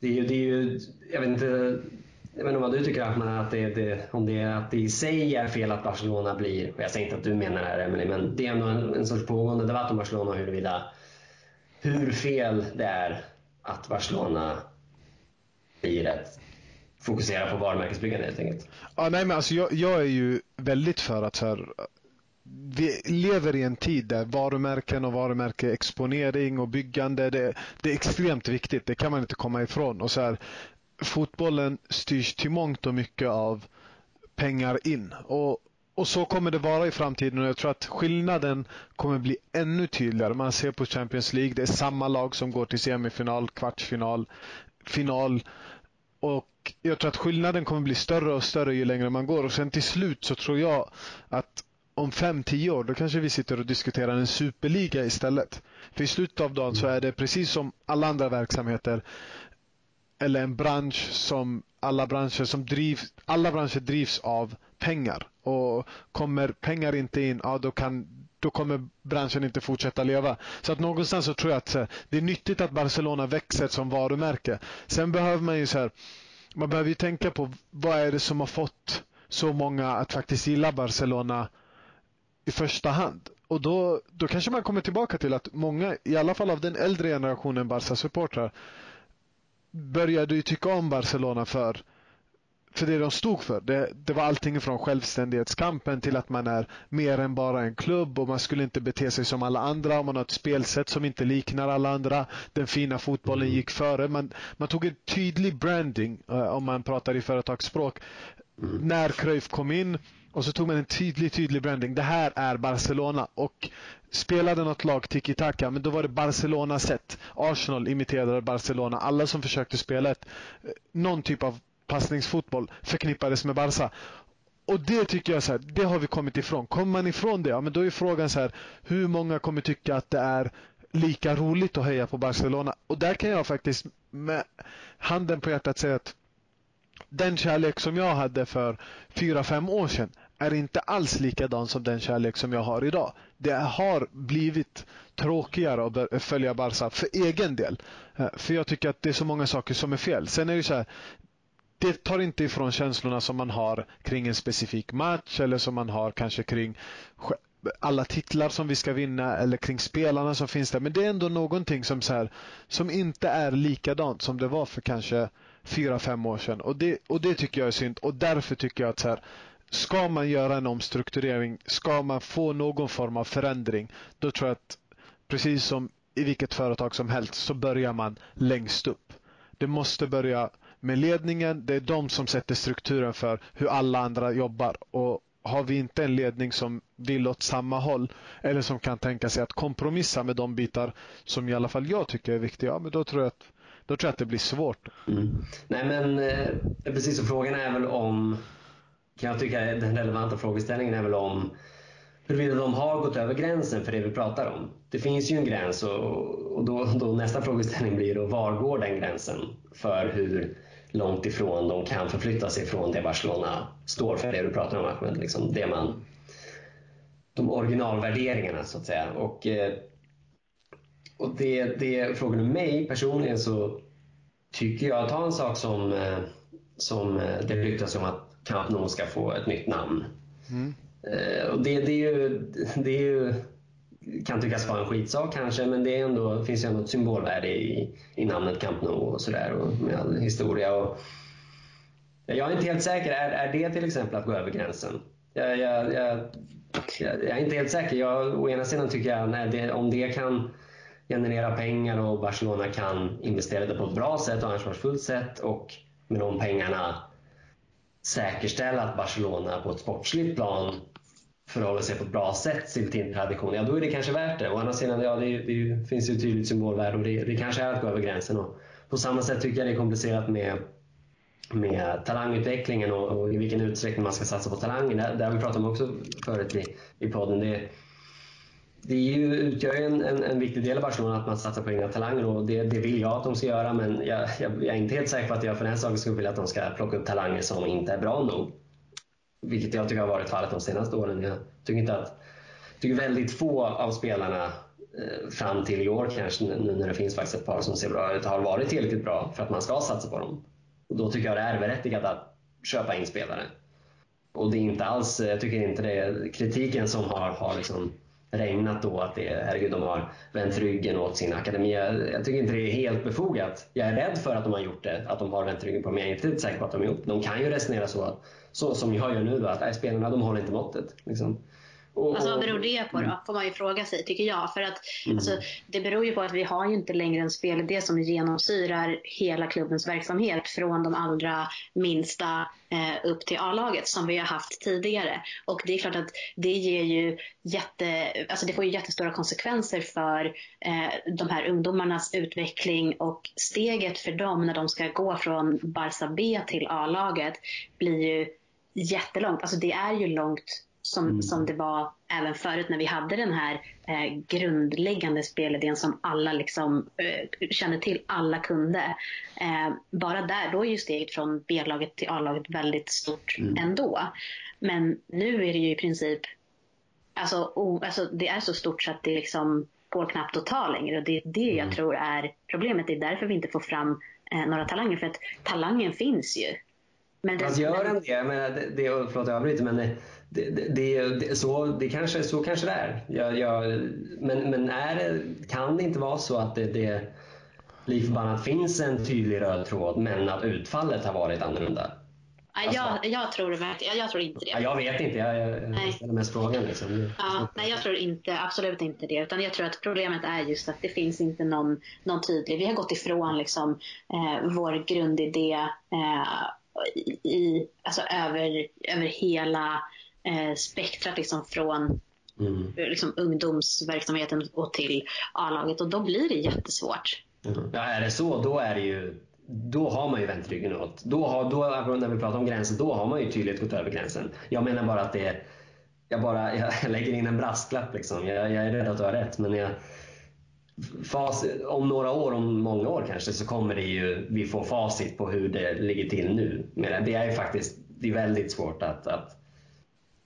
Speaker 2: det är ju, det är ju jag vet inte, jag vet inte vad du tycker Ahmed, att det, det, om det, att det i sig är fel att Barcelona blir, och jag säger inte att du menar det här Emelie, men det är ändå en, en sorts pågående debatt om Barcelona huruvida hur fel det är att Barcelona blir ett fokusera på varumärkesbyggande helt enkelt.
Speaker 1: Ja, nej, men alltså jag, jag är ju väldigt för att så här, vi lever i en tid där varumärken och varumärkeexponering och byggande, det, det, är extremt viktigt. Det kan man inte komma ifrån. Och så här, fotbollen styrs till mångt och mycket av pengar in. Och, och så kommer det vara i framtiden och jag tror att skillnaden kommer bli ännu tydligare. Man ser på Champions League, det är samma lag som går till semifinal, kvartsfinal, final. Och jag tror att skillnaden kommer bli större och större ju längre man går och sen till slut så tror jag att om fem, tio år då kanske vi sitter och diskuterar en superliga istället. För i slutet av dagen så är det precis som alla andra verksamheter eller en bransch som alla branscher som drivs, alla branscher drivs av pengar. Och kommer pengar inte in, ja då kan då kommer branschen inte fortsätta leva. Så att någonstans så tror jag att eh, det är nyttigt att Barcelona växer som varumärke. Sen behöver man ju så här, man behöver ju tänka på vad är det som har fått så många att faktiskt gilla Barcelona i första hand. Och då, då kanske man kommer tillbaka till att många, i alla fall av den äldre generationen Barca-supportrar, började ju tycka om Barcelona för för det de stod för. Det, det var allting från självständighetskampen till att man är mer än bara en klubb och man skulle inte bete sig som alla andra och man har ett spelsätt som inte liknar alla andra. Den fina fotbollen mm. gick före. Man, man tog en tydlig branding, uh, om man pratar i företagsspråk, mm. när Cruyff kom in och så tog man en tydlig, tydlig branding. Det här är Barcelona och spelade något lag tiki-taka, men då var det Barcelona sätt. Arsenal imiterade Barcelona. Alla som försökte spela ett, eh, någon typ av passningsfotboll förknippades med Barca. Och det tycker jag så här, det har vi kommit ifrån. Kommer man ifrån det, ja, men då är frågan så här, hur många kommer tycka att det är lika roligt att heja på Barcelona? Och där kan jag faktiskt med handen på hjärtat säga att den kärlek som jag hade för fyra fem år sedan är inte alls likadan som den kärlek som jag har idag. Det har blivit tråkigare att följa Barca för egen del. Eh, för jag tycker att det är så många saker som är fel. Sen är det så här, det tar inte ifrån känslorna som man har kring en specifik match eller som man har kanske kring alla titlar som vi ska vinna eller kring spelarna som finns där. Men det är ändå någonting som, så här, som inte är likadant som det var för kanske fyra, fem år sedan. Och det, och det tycker jag är synd. Och därför tycker jag att så här, ska man göra en omstrukturering, ska man få någon form av förändring, då tror jag att precis som i vilket företag som helst så börjar man längst upp. Det måste börja men ledningen. Det är de som sätter strukturen för hur alla andra jobbar. Och har vi inte en ledning som vill åt samma håll eller som kan tänka sig att kompromissa med de bitar som i alla fall jag tycker är viktiga, men då tror jag att, då tror jag att det blir svårt.
Speaker 2: Mm. Nej men eh, precis, och frågan är väl om, kan jag tycka den relevanta frågeställningen är väl om huruvida de har gått över gränsen för det vi pratar om. Det finns ju en gräns och, och då, då nästa frågeställning blir då var går den gränsen för hur långt ifrån de kan förflytta sig från det Barcelona står för, det du pratar om Ahmed. Liksom det man, de originalvärderingarna så att säga. Och, eh, och det, det frågar du mig personligen så tycker jag, ta en sak som, eh, som eh, det ryktas om att Camp Nou ska få ett nytt namn. Mm. Och det, det, är ju, det är ju kan tyckas vara en skitsak kanske, men det är ändå, finns ju ändå ett symbolvärde i, i namnet Camp Nou och sådär och med all historia. Och, jag är inte helt säker. Är, är det till exempel att gå över gränsen? Jag, jag, jag, jag är inte helt säker. Jag, å ena sidan tycker jag nej, det, om det kan generera pengar och Barcelona kan investera det på ett bra sätt och ansvarsfullt sätt och med de pengarna säkerställa att Barcelona på ett sportsligt plan förhåller sig på ett bra sätt till sin tradition, ja då är det kanske värt det. Å andra sidan, ja, det, det finns ju ett tydligt symbolvärde och det, det kanske är att gå över gränsen. Och på samma sätt tycker jag det är komplicerat med, med talangutvecklingen och, och i vilken utsträckning man ska satsa på talanger. Det, det har vi pratat om också förut i, i podden. Det, det ju, utgör ju en, en, en, viktig del av Barcelona att man satsar på egna talanger och det, det vill jag att de ska göra men jag, jag, jag är inte helt säker på att jag för den sakens skull vill att de ska plocka upp talanger som inte är bra nog. Vilket jag tycker har varit fallet de senaste åren. Jag tycker inte att tycker väldigt få av spelarna eh, fram till i år kanske, nu när det finns faktiskt ett par som ser bra ut, har varit tillräckligt bra för att man ska satsa på dem. Och då tycker jag det är berättigat att köpa in spelare. Och det är inte alls, jag tycker inte det är kritiken som har, har liksom regnat då att det, herregud, de har vänt ryggen åt sin akademi. Jag, jag, tycker inte det är helt befogat. Jag är rädd för att de har gjort det, att de har vänt ryggen på mig. jag är inte säker på att de har gjort det. De kan ju resonera så, så som jag gör nu då, att nej, spelarna de håller inte måttet. Liksom.
Speaker 3: Och, alltså vad beror det på då? Mm. Får man ju fråga sig, tycker jag. För att mm. alltså, det beror ju på att vi har ju inte längre en spelidé som genomsyrar hela klubbens verksamhet från de allra minsta eh, upp till A-laget som vi har haft tidigare. Och det är klart att det ger ju jätte, alltså det får ju jättestora konsekvenser för eh, de här ungdomarnas utveckling och steget för dem när de ska gå från Barca B till A-laget blir ju jättelångt. Alltså det är ju långt som, mm. som det var även förut när vi hade den här eh, grundläggande spelidén som alla liksom, eh, kände till, alla kunde. Eh, bara där, då är ju steget från B-laget till A-laget väldigt stort mm. ändå. Men nu är det ju i princip, alltså, oh, alltså det är så stort så att det liksom går knappt att ta längre och det är det mm. jag tror är problemet. Det är därför vi inte får fram eh, några talanger för att talangen finns ju.
Speaker 2: Men det, gör den det? Men det, det, förlåt jag avbryter men det, det, det, så, det kanske, så kanske det är. Jag, jag, men men är kan det inte vara så att det, det lik förbannat finns en tydlig röd tråd men att utfallet har varit annorlunda?
Speaker 3: Alltså, jag, jag, tror jag, jag tror inte det.
Speaker 2: Jag vet inte, jag, jag ställer mest frågan. Liksom.
Speaker 3: Ja, nej, jag tror inte, absolut inte det. Utan jag tror att problemet är just att det finns inte någon, någon tydlig... Vi har gått ifrån liksom, eh, vår grundidé eh, i, alltså över, över hela eh, spektrat liksom från mm. liksom, ungdomsverksamheten och till A-laget och då blir det jättesvårt.
Speaker 2: Mm. Ja, är det så då är det ju då har man ju vänt ryggen åt. Då har, då, när vi pratar om gränsen, då har man ju tydligt gått över gränsen. Jag menar bara att det jag bara jag lägger in en brasklapp. Liksom. Jag, jag är rädd att du har rätt. Men jag, facit, om några år, om många år kanske, så kommer det ju, vi få facit på hur det ligger till nu. Men det är ju faktiskt det är väldigt svårt att, att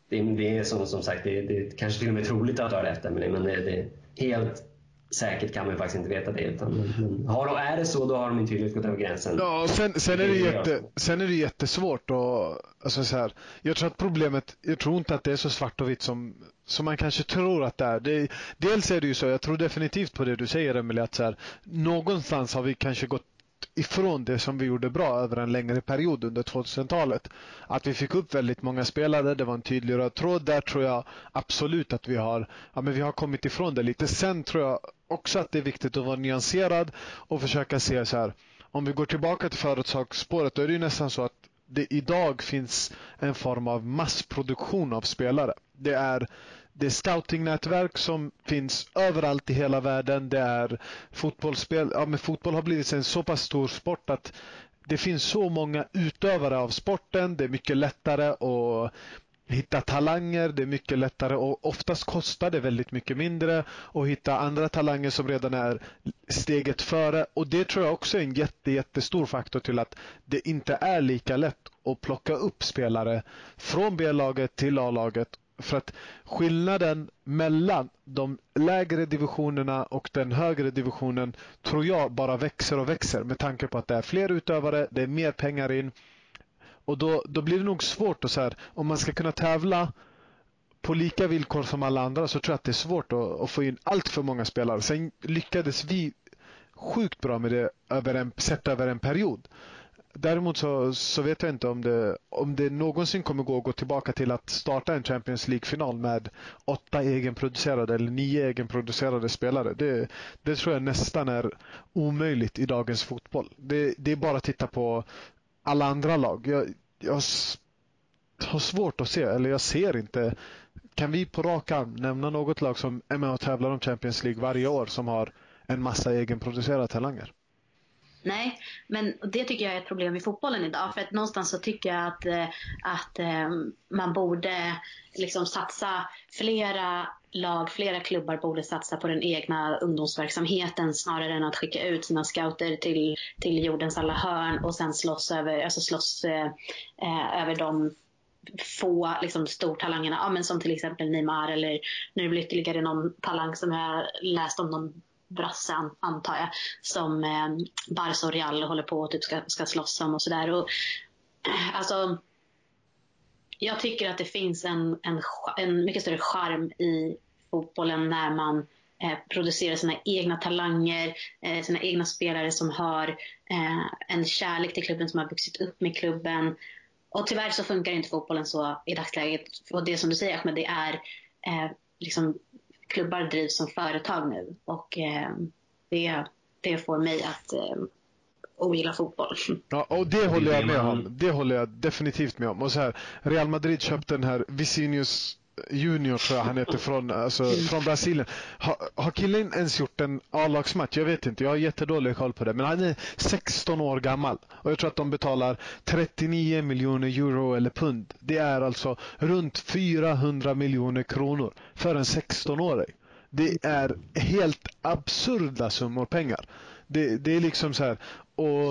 Speaker 2: det, det, är som, som sagt, det, det kanske till och med troligt att du har rätt Emelie, men det, det, är helt säkert kan man faktiskt inte veta det. Utan, har, är det så, då har de tydligt gått över gränsen.
Speaker 1: Ja, sen, sen, är det jätte, sen är det jättesvårt att... Alltså så här, jag tror att problemet, jag tror inte att det är så svart och vitt som, som man kanske tror att det är. Det, dels är det ju så, jag tror definitivt på det du säger Emelie, att så här, någonstans har vi kanske gått ifrån det som vi gjorde bra över en längre period under 2000-talet. Att vi fick upp väldigt många spelare, det var en tydlig röd tråd. Där tror jag absolut att vi har, ja, men vi har kommit ifrån det lite. Sen tror jag också att det är viktigt att vara nyanserad och försöka se så här. Om vi går tillbaka till företagsspåret då är det ju nästan så att det idag finns en form av massproduktion av spelare. Det är det är scoutingnätverk som finns överallt i hela världen. Det är fotbollsspel. Ja, men fotboll har blivit en så pass stor sport att det finns så många utövare av sporten. Det är mycket lättare att hitta talanger. Det är mycket lättare och oftast kostar det väldigt mycket mindre att hitta andra talanger som redan är steget före. Och det tror jag också är en jätte, jättestor faktor till att det inte är lika lätt att plocka upp spelare från B-laget till A-laget för att skillnaden mellan de lägre divisionerna och den högre divisionen tror jag bara växer och växer med tanke på att det är fler utövare, det är mer pengar in. Och då, då blir det nog svårt att så här, om man ska kunna tävla på lika villkor som alla andra så tror jag att det är svårt att, att få in allt för många spelare. Sen lyckades vi sjukt bra med det över en, sett över en period. Däremot så, så vet jag inte om det, om det någonsin kommer gå att gå tillbaka till att starta en Champions League-final med åtta egenproducerade eller nio egenproducerade spelare. Det, det tror jag nästan är omöjligt i dagens fotboll. Det, det är bara att titta på alla andra lag. Jag, jag har svårt att se, eller jag ser inte. Kan vi på rak arm nämna något lag som är med och tävlar om Champions League varje år som har en massa egenproducerade talanger?
Speaker 3: Nej, men det tycker jag är ett problem i fotbollen idag. För att någonstans så tycker jag att, eh, att eh, man borde liksom satsa flera lag, flera klubbar borde satsa på den egna ungdomsverksamheten snarare än att skicka ut sina scouter till, till jordens alla hörn och sen slåss över, alltså slåss, eh, eh över de få liksom, stortalangerna. Ja, men som till exempel Neymar eller nu blir det ytterligare någon talang som jag läst om någon brasse antar jag som eh, Barca och Real håller på och typ ska, ska slåss om och sådär. Eh, alltså, jag tycker att det finns en, en, en mycket större charm i fotbollen när man eh, producerar sina egna talanger, eh, sina egna spelare som har eh, en kärlek till klubben, som har vuxit upp med klubben. Och tyvärr så funkar inte fotbollen så i dagsläget. Och det som du säger Ahmed, det är eh, liksom klubbar drivs som företag nu och eh, det, det får mig att eh, ogilla fotboll.
Speaker 1: Ja, och det håller jag med om. Det håller jag definitivt med om. Och så här, Real Madrid köpte den här Vicinius Junior tror jag han heter från, alltså, från Brasilien. Ha, har killen ens gjort en A-lagsmatch? Jag vet inte. Jag har jättedålig koll på det. Men han är 16 år gammal. Och jag tror att de betalar 39 miljoner euro eller pund. Det är alltså runt 400 miljoner kronor för en 16-åring. Det är helt absurda summor pengar. Det, det är liksom så här. Och,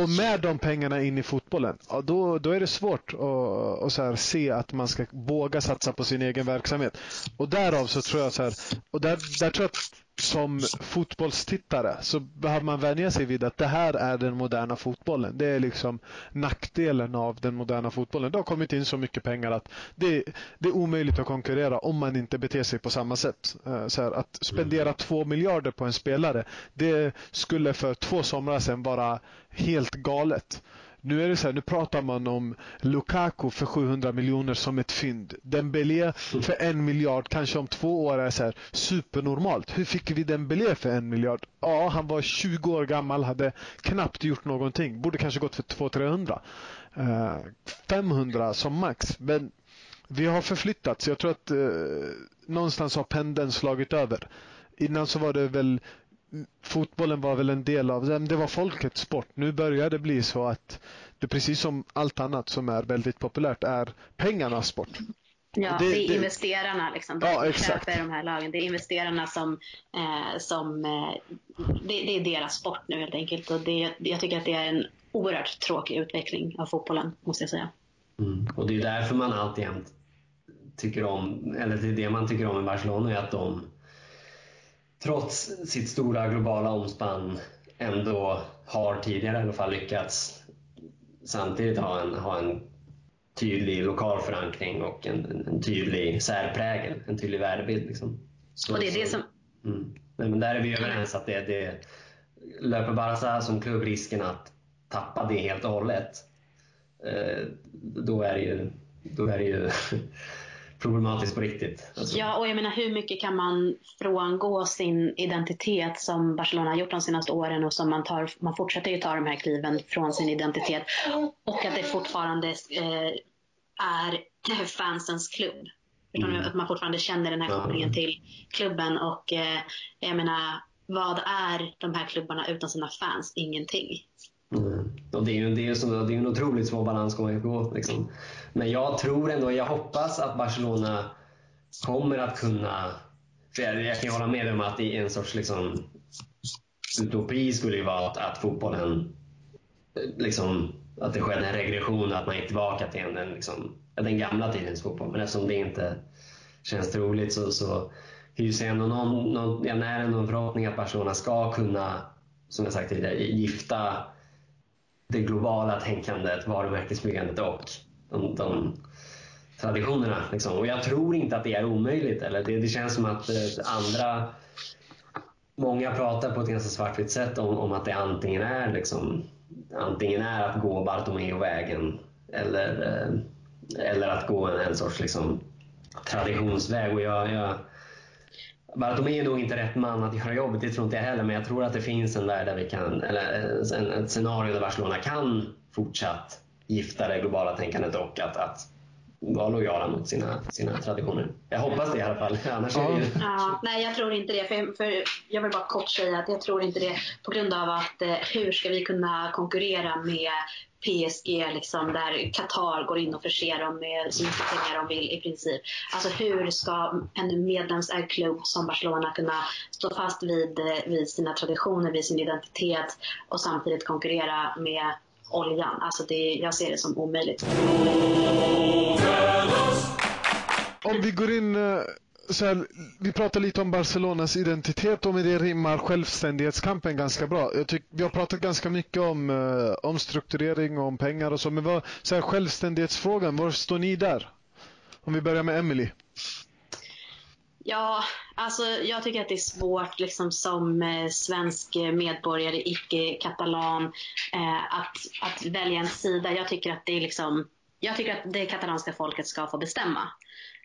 Speaker 1: och med de pengarna in i fotbollen, ja, då, då är det svårt att, att så här, se att man ska våga satsa på sin egen verksamhet. Och därav så tror jag så här, och där, där tror jag att som fotbollstittare så behöver man vänja sig vid att det här är den moderna fotbollen. Det är liksom nackdelen av den moderna fotbollen. Det har kommit in så mycket pengar att det, det är omöjligt att konkurrera om man inte beter sig på samma sätt. Eh, så här, att spendera två miljarder på en spelare, det skulle för två somrar sedan vara helt galet. Nu är det så här, nu pratar man om Lukaku för 700 miljoner som ett fynd. Dembélé för en miljard, kanske om två år är så här supernormalt. Hur fick vi Dembélé för en miljard? Ja, han var 20 år gammal, hade knappt gjort någonting. Borde kanske gått för 200-300. Uh, 500 som max. Men vi har förflyttats. Jag tror att uh, någonstans har pendeln slagit över. Innan så var det väl fotbollen var väl en del av det var folkets sport. Nu börjar det bli så att det precis som allt annat som är väldigt populärt är pengarnas sport.
Speaker 3: Ja, det, det är investerarna liksom. De ja, köper de här lagen. Det är investerarna som, eh, som eh, det, det, är deras sport nu helt enkelt. Och det, jag tycker att det är en oerhört tråkig utveckling av fotbollen, måste jag säga.
Speaker 2: Mm. Och det är därför man alltid tycker om, eller det är det man tycker om i Barcelona, är att de trots sitt stora globala omspann ändå har tidigare i alla fall lyckats samtidigt ha en, ha en tydlig lokal förankring och en, en tydlig särprägel, en tydlig värdebild. Liksom.
Speaker 3: Så, och det är det som...
Speaker 2: Mm. Men där är vi överens att det, det löper Barca som klubb risken att tappa det helt och hållet. Eh, då är det ju, då är det ju problematiskt på riktigt.
Speaker 3: Alltså. Ja, och jag menar hur mycket kan man frångå sin identitet som Barcelona har gjort de senaste åren och som man tar, man fortsätter ju ta de här kliven från sin identitet och att det fortfarande eh, är fansens klubb. Mm. Att man fortfarande känner den här kopplingen till klubben och eh, jag menar vad är de här klubbarna utan sina fans? Ingenting.
Speaker 2: Mm. Och det är ju det är, så, det är en otroligt svår balansgång att gå. Liksom. Men jag tror ändå, jag hoppas att Barcelona kommer att kunna... För jag, jag kan hålla med om att det är en sorts liksom, utopi skulle ju vara att, att fotbollen liksom, att det skedde en regression och att man gick tillbaka till en, en, liksom, den gamla tidens fotboll. Men eftersom det inte känns troligt så, så hyser jag ändå någon, någon, jag när ändå en förhoppning att Barcelona ska kunna, som jag sagt tidigare, gifta det globala tänkandet, varumärkesbyggandet och de, de traditionerna. Liksom. Och jag tror inte att det är omöjligt. Eller det, det känns som att eh, andra Många pratar på ett ganska svartvitt sätt om, om att det antingen är liksom, antingen är att gå Bartomeu-vägen eller, eh, eller att gå en, en sorts liksom, traditionsväg. Och jag, jag, Bartomeu är nog inte rätt man att göra jobbet, det tror inte jag heller. Men jag tror att det finns en värld där vi kan, eller en, ett scenario där Barcelona kan fortsatt gifta det globala tänkandet och att, att vara lojala mot sina, sina traditioner. Jag hoppas det i alla fall. Annars är det
Speaker 3: ja, nej, jag tror inte det. För, för, jag vill bara kort säga att jag tror inte det på grund av att eh, hur ska vi kunna konkurrera med PSG liksom, där Qatar går in och förser dem med så mycket pengar de vill i princip. Alltså hur ska en medlemsägd klubb som Barcelona kunna stå fast vid, eh, vid sina traditioner, vid sin identitet och samtidigt konkurrera med oljan. Alltså det, jag ser det som omöjligt.
Speaker 1: Om vi går in eh, så här, vi pratar lite om Barcelonas identitet och med det rimmar självständighetskampen ganska bra. Jag tyck, vi har pratat ganska mycket om, uh, om strukturering och om pengar och så, men vad, så här, självständighetsfrågan, var står ni där? Om vi börjar med Emily.
Speaker 3: Ja, alltså jag tycker att det är svårt liksom som eh, svensk medborgare, icke-katalan, eh, att, att välja en sida. Jag tycker att det är liksom, jag tycker att det katalanska folket ska få bestämma.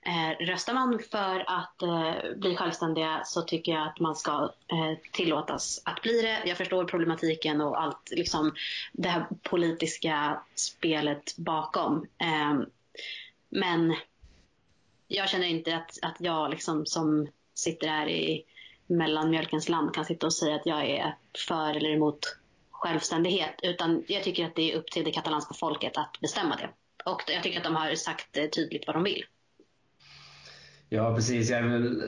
Speaker 3: Eh, röstar man för att eh, bli självständiga så tycker jag att man ska eh, tillåtas att bli det. Jag förstår problematiken och allt liksom, det här politiska spelet bakom. Eh, men jag känner inte att, att jag liksom, som sitter här i mellanmjölkens land kan sitta och säga att jag är för eller emot självständighet. Utan jag tycker att det är upp till det katalanska folket att bestämma det. Och jag tycker att de har sagt eh, tydligt vad de vill.
Speaker 2: Ja, precis. Jag vill,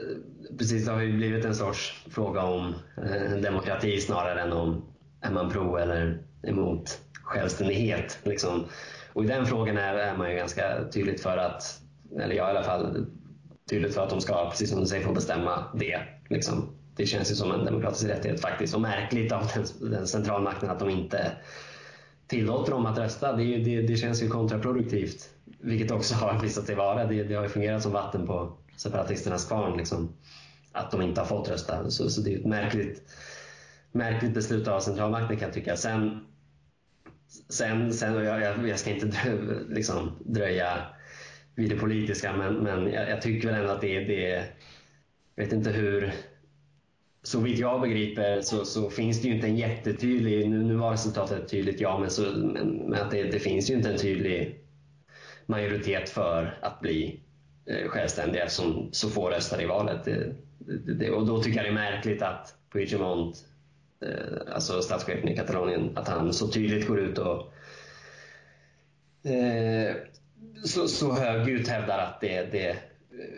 Speaker 2: precis. Det har ju blivit en sorts fråga om eh, demokrati snarare än om är man pro eller emot självständighet. Liksom. Och i den frågan är, är man ju ganska tydligt för att, eller jag i alla fall, tydligt för att de ska, precis som du säger, få bestämma det. Liksom. Det känns ju som en demokratisk rättighet faktiskt. Och märkligt av den, den centralmakten att de inte tillåter dem att rösta. Det, det, det, känns ju kontraproduktivt. Vilket också har visat sig vara. Det, det har ju fungerat som vatten på separatisternas kvarn. Liksom, att de inte har fått rösta. Så, så det är ett märkligt, märkligt beslut av centralmakten kan jag tycka. Sen, sen, sen jag, jag, ska inte drö, liksom, dröja vid det politiska men, men jag, jag tycker väl ändå att det, det jag vet inte hur så vitt jag begriper så, så, finns det ju inte en jättetydlig, nu, nu var resultatet tydligt ja, men, så, men, men att det, det, finns ju inte en tydlig majoritet för att bli Eh, självständiga som så få röstade i valet. Det, det, och då tycker jag det är märkligt att Puigdemont, eh, alltså statschefen i Katalonien, att han så tydligt går ut och eh, så, så högljutt hävdar att det, det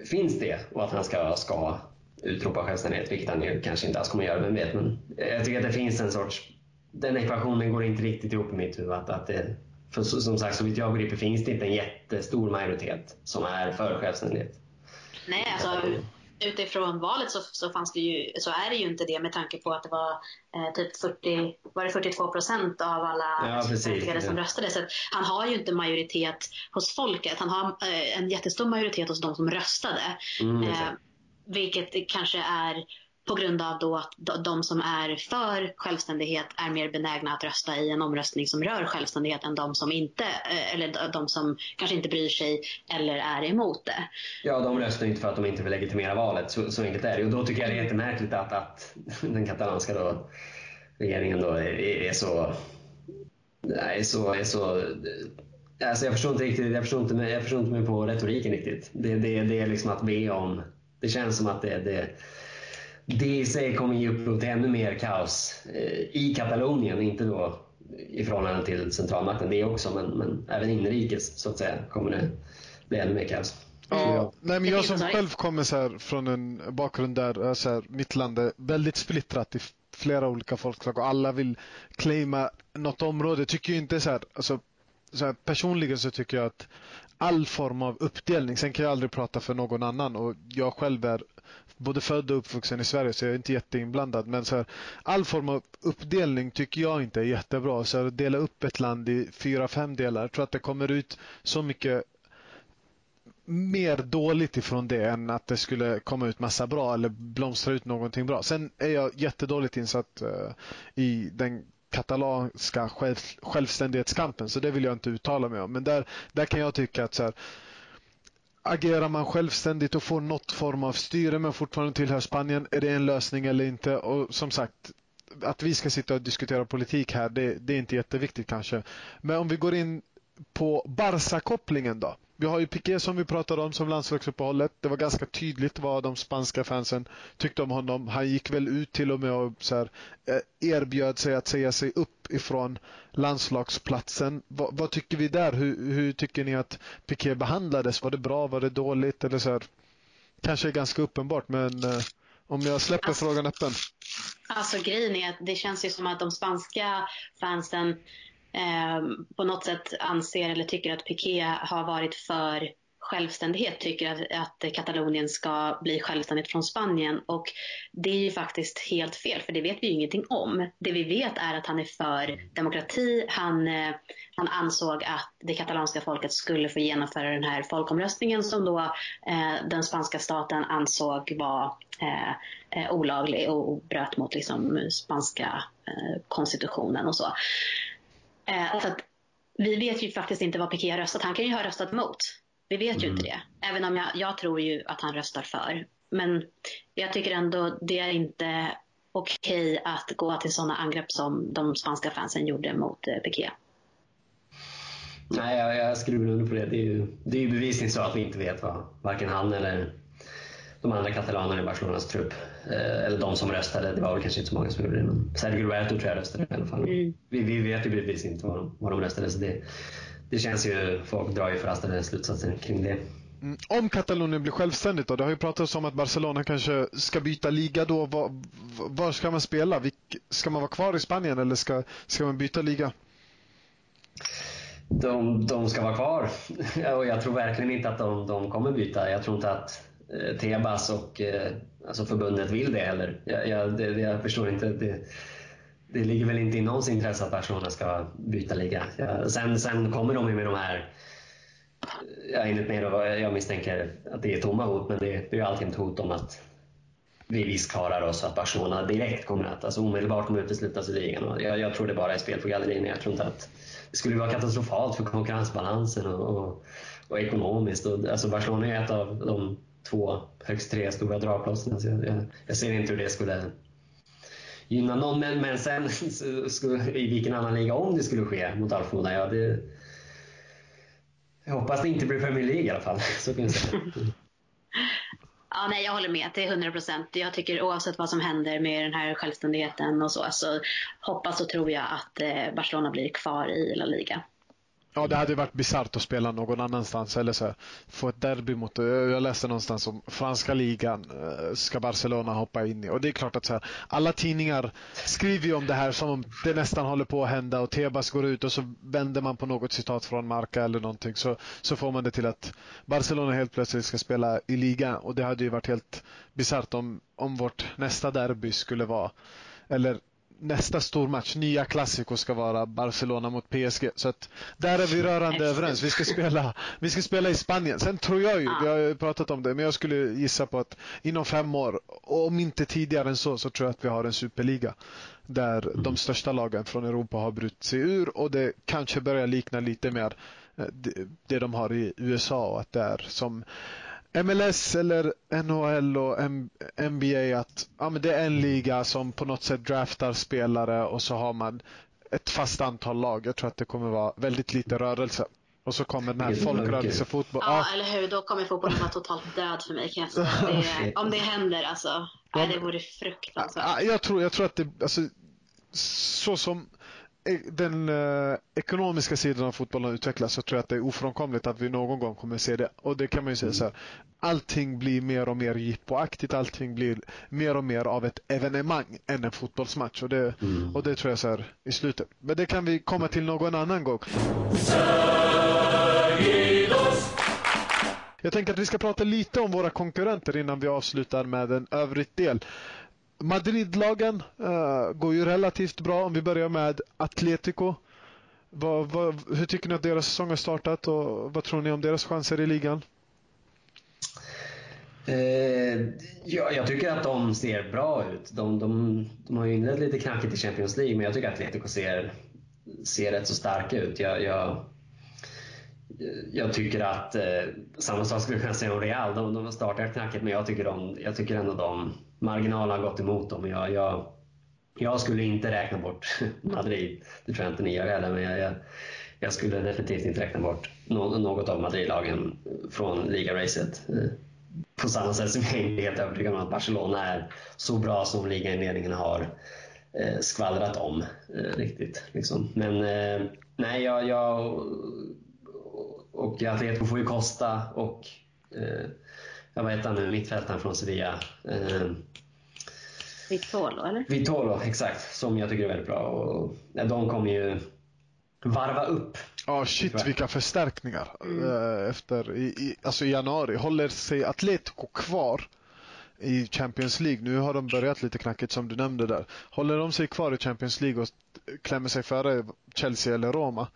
Speaker 2: finns det och att han ska, ska utropa självständighet, vilket han ju kanske inte alls kommer göra, vem vet. Men jag tycker att det finns en sorts... Den ekvationen går inte riktigt ihop i mitt huvud. Att, att det, för som sagt, så vitt jag begriper finns det inte en jättestor majoritet som är för självständighet.
Speaker 3: Nej, alltså utifrån valet så, så, fanns det ju, så är det ju inte det med tanke på att det var eh, typ 40, var det 42 procent av alla
Speaker 2: ja, precis,
Speaker 3: som röstade. Så han har ju inte majoritet hos folket. Han har eh, en jättestor majoritet hos de som röstade. Mm, eh, vilket kanske är på grund av då att de som är för självständighet är mer benägna att rösta i en omröstning som rör självständighet än de som inte, eh, eller de som kanske inte bryr sig eller är emot det.
Speaker 2: Ja, de röstar inte för att de inte vill legitimera valet, så, så enkelt är det. Och då tycker jag det är jättemärkligt att, att den katalanska då, regeringen då är, är så, är så, är så Alltså jag förstår inte riktigt, jag förstår inte, jag förstår inte mig på retoriken riktigt. Det, det, det är liksom att be om, det känns som att det, det det i sig kommer ge upphov till ännu mer kaos eh, i Katalonien, inte då i förhållande till centralmakten, det också, men, men även inrikes så att säga kommer det bli ännu mer kaos.
Speaker 1: Ja, nej, men jag som själv kommer så här, från en bakgrund där så här, mitt land är väldigt splittrat i flera olika folkslag och alla vill claima något område. Tycker inte så här, alltså, så här, personligen så tycker jag att all form av uppdelning, sen kan jag aldrig prata för någon annan och jag själv är både född och uppvuxen i Sverige så jag är inte jätteinblandad. Men så här, all form av uppdelning tycker jag inte är jättebra. Så här, att dela upp ett land i fyra, fem delar. Jag tror att det kommer ut så mycket mer dåligt ifrån det än att det skulle komma ut massa bra eller blomstra ut någonting bra. Sen är jag jättedåligt insatt uh, i den katalanska själv, självständighetskampen så det vill jag inte uttala mig om. Men där, där kan jag tycka att så här, agerar man självständigt och får något form av styre men fortfarande tillhör Spanien, är det en lösning eller inte? Och som sagt, att vi ska sitta och diskutera politik här, det, det är inte jätteviktigt kanske. Men om vi går in på Barca-kopplingen då. Vi har ju Piqué som vi pratade om som landslagsuppehållet. Det var ganska tydligt vad de spanska fansen tyckte om honom. Han gick väl ut till och med och så här, eh, erbjöd sig att säga sig upp ifrån landslagsplatsen. Va, vad tycker vi där? Hur, hur, tycker ni att Piqué behandlades? Var det bra? Var det dåligt? Eller så här, kanske ganska uppenbart men eh, om jag släpper alltså, frågan öppen.
Speaker 3: Alltså grejen är att det känns ju som att de spanska fansen Ehm, på något sätt anser eller tycker att Piqué har varit för självständighet, tycker att, att Katalonien ska bli självständigt från Spanien. Och det är ju faktiskt helt fel, för det vet vi ju ingenting om. Det vi vet är att han är för demokrati. Han, eh, han ansåg att det katalanska folket skulle få genomföra den här folkomröstningen som då eh, den spanska staten ansåg var eh, eh olaglig och, bröt mot liksom, spanska eh, konstitutionen och så. Eh, så att, vi vet ju faktiskt inte vad Piqué har röstat. Han kan ju ha röstat emot. Vi vet ju mm. inte det. Även om jag, jag tror ju att han röstar för. Men jag tycker ändå det är inte okej att gå till sådana angrepp som de spanska fansen gjorde mot eh, Piqué.
Speaker 2: Nej, jag, jag skriver under på det. Det är ju, det är ju bevisligen så att vi inte vet vad varken han eller de andra katalanerna i Barcelonas trupp, eh, eller de som röstade, det var väl kanske inte så många som gjorde det, men Sergio Roberto tror jag röstade i alla fall. Mm. Vi, vi vet ju bevis inte vad de, vad de röstade, så det, det känns ju, folk drar ju förhastade slutsatser kring det.
Speaker 1: Mm. Om Katalonien blir självständigt då? Det har ju pratats om att Barcelona kanske ska byta liga då. Var, var ska man spela? Ska man vara kvar i Spanien eller ska, ska man byta liga?
Speaker 2: De, de ska vara kvar. Och jag tror verkligen inte att de, de kommer byta. Jag tror inte att Eh, Tebas och eh, alltså förbundet vill det heller. Jag, jag, det, jag förstår inte. Det, det ligger väl inte i någons intresse att Barcelona ska byta liga. Ja, sen, sen kommer de ju med de här jag, enligt mig då, jag misstänker att det är tomma hot, men det, det är ju alltid ett hot om att vi visst klarar oss att Barcelona direkt kommer att, alltså omedelbart kommer uteslutas ur ligan. Jag, jag tror det bara är spel på gallerierna. Jag tror inte att det skulle vara katastrofalt för konkurrensbalansen och, och, och ekonomiskt. Och, alltså Barcelona är ett av de två, högst tre stora dragplåster. Jag, jag, jag, ser inte hur det skulle gynna någon. Men, men sen skulle, i vilken annan liga, om det skulle ske mot Alfona, ja det... Jag hoppas det inte blir Premier League i alla fall. Så kan jag säga.
Speaker 3: Ja, nej, jag håller med till 100 procent. Jag tycker oavsett vad som händer med den här självständigheten och så, så hoppas och tror jag att eh, Barcelona blir kvar i La Liga.
Speaker 1: Ja, det hade varit bisarrt att spela någon annanstans eller så få ett derby mot, eh, jag läste någonstans om franska ligan eh, ska Barcelona hoppa in i. Och det är klart att så här, alla tidningar skriver ju om det här som om det nästan håller på att hända och Tebas går ut och så vänder man på något citat från Marca eller någonting. Så, så får man det till att Barcelona helt plötsligt ska spela i ligan. och det hade ju varit helt bisarrt om, om vårt nästa derby skulle vara eller nästa stormatch, nya klassiker ska vara Barcelona mot PSG. Så att där är vi rörande överens. Vi ska spela, vi ska spela i Spanien. Sen tror jag ju, vi har ju pratat om det, men jag skulle gissa på att inom fem år, om inte tidigare än så, så tror jag att vi har en superliga. Där mm. de största lagen från Europa har brutit sig ur och det kanske börjar likna lite mer eh, det de har i USA och att det är som MLS eller NHL och NBA att ja, men det är en liga som på något sätt draftar spelare och så har man ett fast antal lag. Jag tror att det kommer vara väldigt lite rörelse. Och så kommer den här folkrörelsefotbollen.
Speaker 3: Ja, ja, eller hur. Då kommer fotbollen vara totalt död för mig kan jag säga. Det, om det händer alltså. Ja, det vore fruktansvärt.
Speaker 1: Jag tror, jag tror att det, alltså, så som den eh, ekonomiska sidan av fotbollen utvecklas så tror jag att det är ofrånkomligt att vi någon gång kommer se det. Och det kan man ju säga så här. Allting blir mer och mer jippoaktigt. Allting blir mer och mer av ett evenemang än en fotbollsmatch. Och det, mm. och det tror jag så här i slutet. Men det kan vi komma till någon annan gång. Jag tänker att vi ska prata lite om våra konkurrenter innan vi avslutar med en övrig del. Madridlagen uh, går ju relativt bra. Om vi börjar med Atletico. Vad, vad, hur tycker ni att deras säsong har startat och vad tror ni om deras chanser i ligan?
Speaker 2: Eh, ja, jag tycker att de ser bra ut. De, de, de har ju inlett lite knackigt i Champions League, men jag tycker att Atletico ser, ser rätt så starka ut. Jag, jag, jag tycker att, eh, samma sak skulle jag kunna säga om Real. De, de startar knackigt, men jag tycker, de, jag tycker ändå de marginalerna har gått emot dem. Jag, jag, jag skulle inte räkna bort Madrid. Det tror jag inte ni gör heller, men jag, jag, jag skulle definitivt inte räkna bort något av Madrid-lagen från ligaracet. Eh, på samma sätt som jag inte är helt övertygad om att Barcelona är så bra som ligainledningen har eh, skvallrat om. Eh, riktigt. Liksom. Men nej, jag, jag och Atletico får ju kosta och vad heter han nu, mittfältaren från Sevilla? Eh,
Speaker 3: Vitolo, eller?
Speaker 2: Vitolo, exakt. Som jag tycker är väldigt bra. Och, ja, de kommer ju varva upp.
Speaker 1: Ja, oh, shit vilka förstärkningar. Mm. Eh, efter, i, i, alltså i januari. Håller sig Atletico kvar i Champions League? Nu har de börjat lite knackigt som du nämnde där. Håller de sig kvar i Champions League och klämmer sig före Chelsea eller Roma?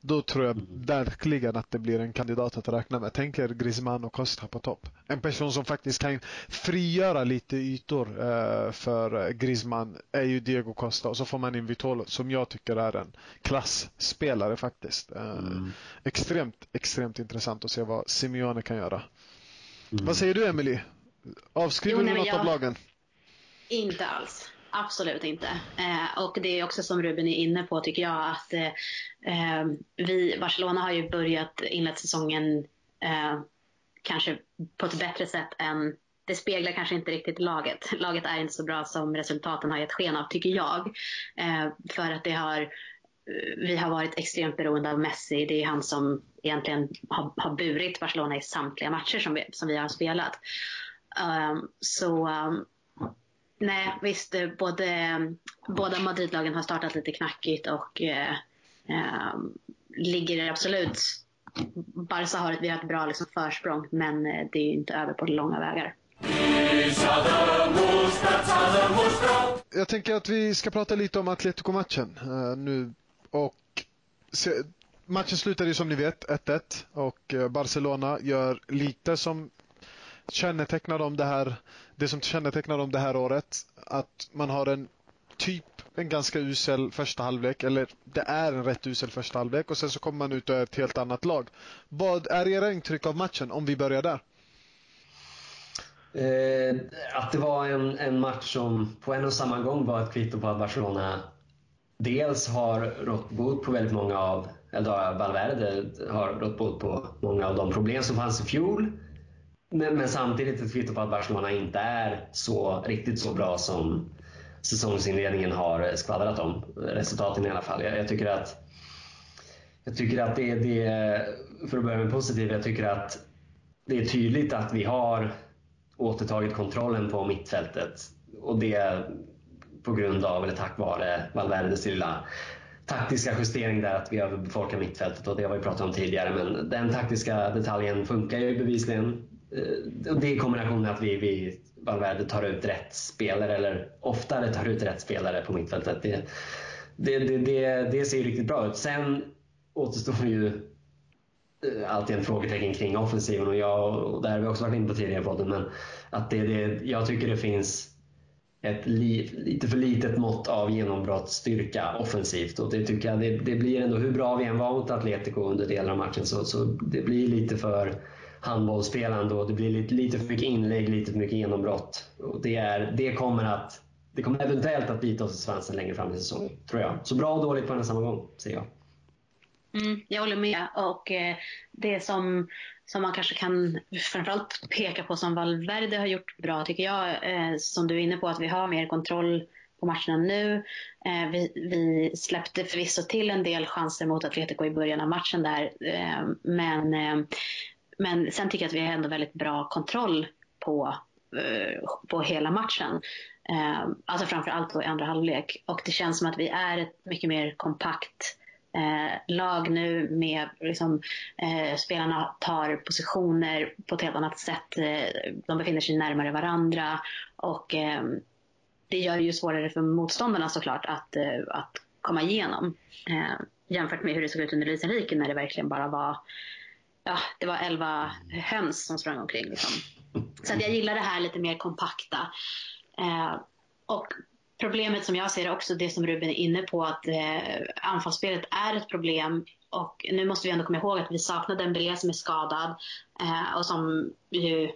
Speaker 1: Då tror jag verkligen att det blir en kandidat att räkna med. Tänk er Griezmann och Costa på topp. En person som faktiskt kan frigöra lite ytor eh, för Griezmann är ju Diego Costa och så får man in Vitolo som jag tycker är en klassspelare faktiskt. Eh, mm. Extremt, extremt intressant att se vad Simeone kan göra. Mm. Vad säger du Emily? Avskriver du något jag... av lagen?
Speaker 3: Inte alls. Absolut inte. Eh, och det är också som Ruben är inne på tycker jag att eh, eh, vi, Barcelona har ju börjat inlett säsongen eh, kanske på ett bättre sätt än det speglar kanske inte riktigt laget. Laget är inte så bra som resultaten har gett sken av, tycker jag. Eh, för att det har, eh, vi har varit extremt beroende av Messi. Det är han som egentligen har, har burit Barcelona i samtliga matcher som vi, som vi har spelat. Um, så um, Nej, visst. Eh, både, eh, båda Madridlagen har startat lite knackigt och eh, eh, ligger absolut... Barca har ett, vi har ett bra liksom, försprång, men eh, det är inte över på långa vägar.
Speaker 1: Jag tänker att vi ska prata lite om Atletico-matchen eh, nu. Och se, matchen slutade ju som ni vet 1-1 och Barcelona gör lite som kännetecknar dem det här, det som kännetecknar dem det här året, att man har en typ en ganska usel första halvlek, eller det är en rätt usel första halvlek och sen så kommer man ut och är ett helt annat lag. Vad är era intryck av matchen, om vi börjar där?
Speaker 2: Eh, att det var en, en match som på en och samma gång var ett kvitto på att Barcelona dels har rått bot på väldigt många av, eller Valverde har rått bot på många av de problem som fanns i fjol men, men, samtidigt ett kvitto på att Barcelona inte är så riktigt så bra som säsongsinledningen har skvallrat om. Resultaten i alla fall. Jag, jag tycker att jag tycker att det, det, för att börja med positivt, jag tycker att det är tydligt att vi har återtagit kontrollen på mittfältet. Och det på grund av, eller tack vare, Valverdes lilla taktiska justering där att vi överbefolkar mittfältet och det har vi pratat om tidigare men den taktiska detaljen funkar ju bevisligen. Eh, och det i kombination med att vi, vi Valverde tar ut rätt spelare eller oftare tar ut rätt spelare på mittfältet. Det, det, det, det, det ser riktigt bra ut. Sen återstår ju eh, alltid en frågetecken kring offensiven och, jag, och där har vi också varit inne på tidigare i podden. Men att det, det, jag tycker det finns ett li, lite för litet mått av genombrottsstyrka offensivt och det tycker jag det, det, blir ändå, hur bra vi än var mot Atletico under delar av matchen så, så det blir lite för handbollsspelande och det blir lite, lite för mycket inlägg, lite för mycket genombrott. Och det, är, det kommer att det kommer eventuellt att bita oss i svansen längre fram i säsongen, tror jag. Så bra och dåligt på en och samma gång, ser jag.
Speaker 3: Mm, jag håller med. Och eh, det som, som man kanske kan framförallt peka på som Valverde har gjort bra tycker jag, eh, som du är inne på, att vi har mer kontroll på matcherna nu. Eh, vi, vi, släppte förvisso till en del chanser mot Atletico i början av matchen där. Eh, men, eh, men sen tycker jag att vi har ändå väldigt bra kontroll på, eh, på hela matchen. Eh, alltså framför allt i andra halvlek. Och det känns som att vi är ett mycket mer kompakt eh, lag nu med liksom, eh, spelarna tar positioner på ett helt annat sätt. Eh, de befinner sig närmare varandra och eh, det gör det ju svårare för motståndarna såklart att, eh, att komma igenom. Eh, jämfört med hur det såg ut under Luis Enrique när det verkligen bara var ja, det var elva höns som sprang omkring. Liksom. Så att jag gillar det här lite mer kompakta. Eh, och problemet som jag ser det också, det som Ruben är inne på, att eh, anfallsspelet är ett problem. Och nu måste vi ändå komma ihåg att vi saknar Dembélé som är skadad eh, och som ju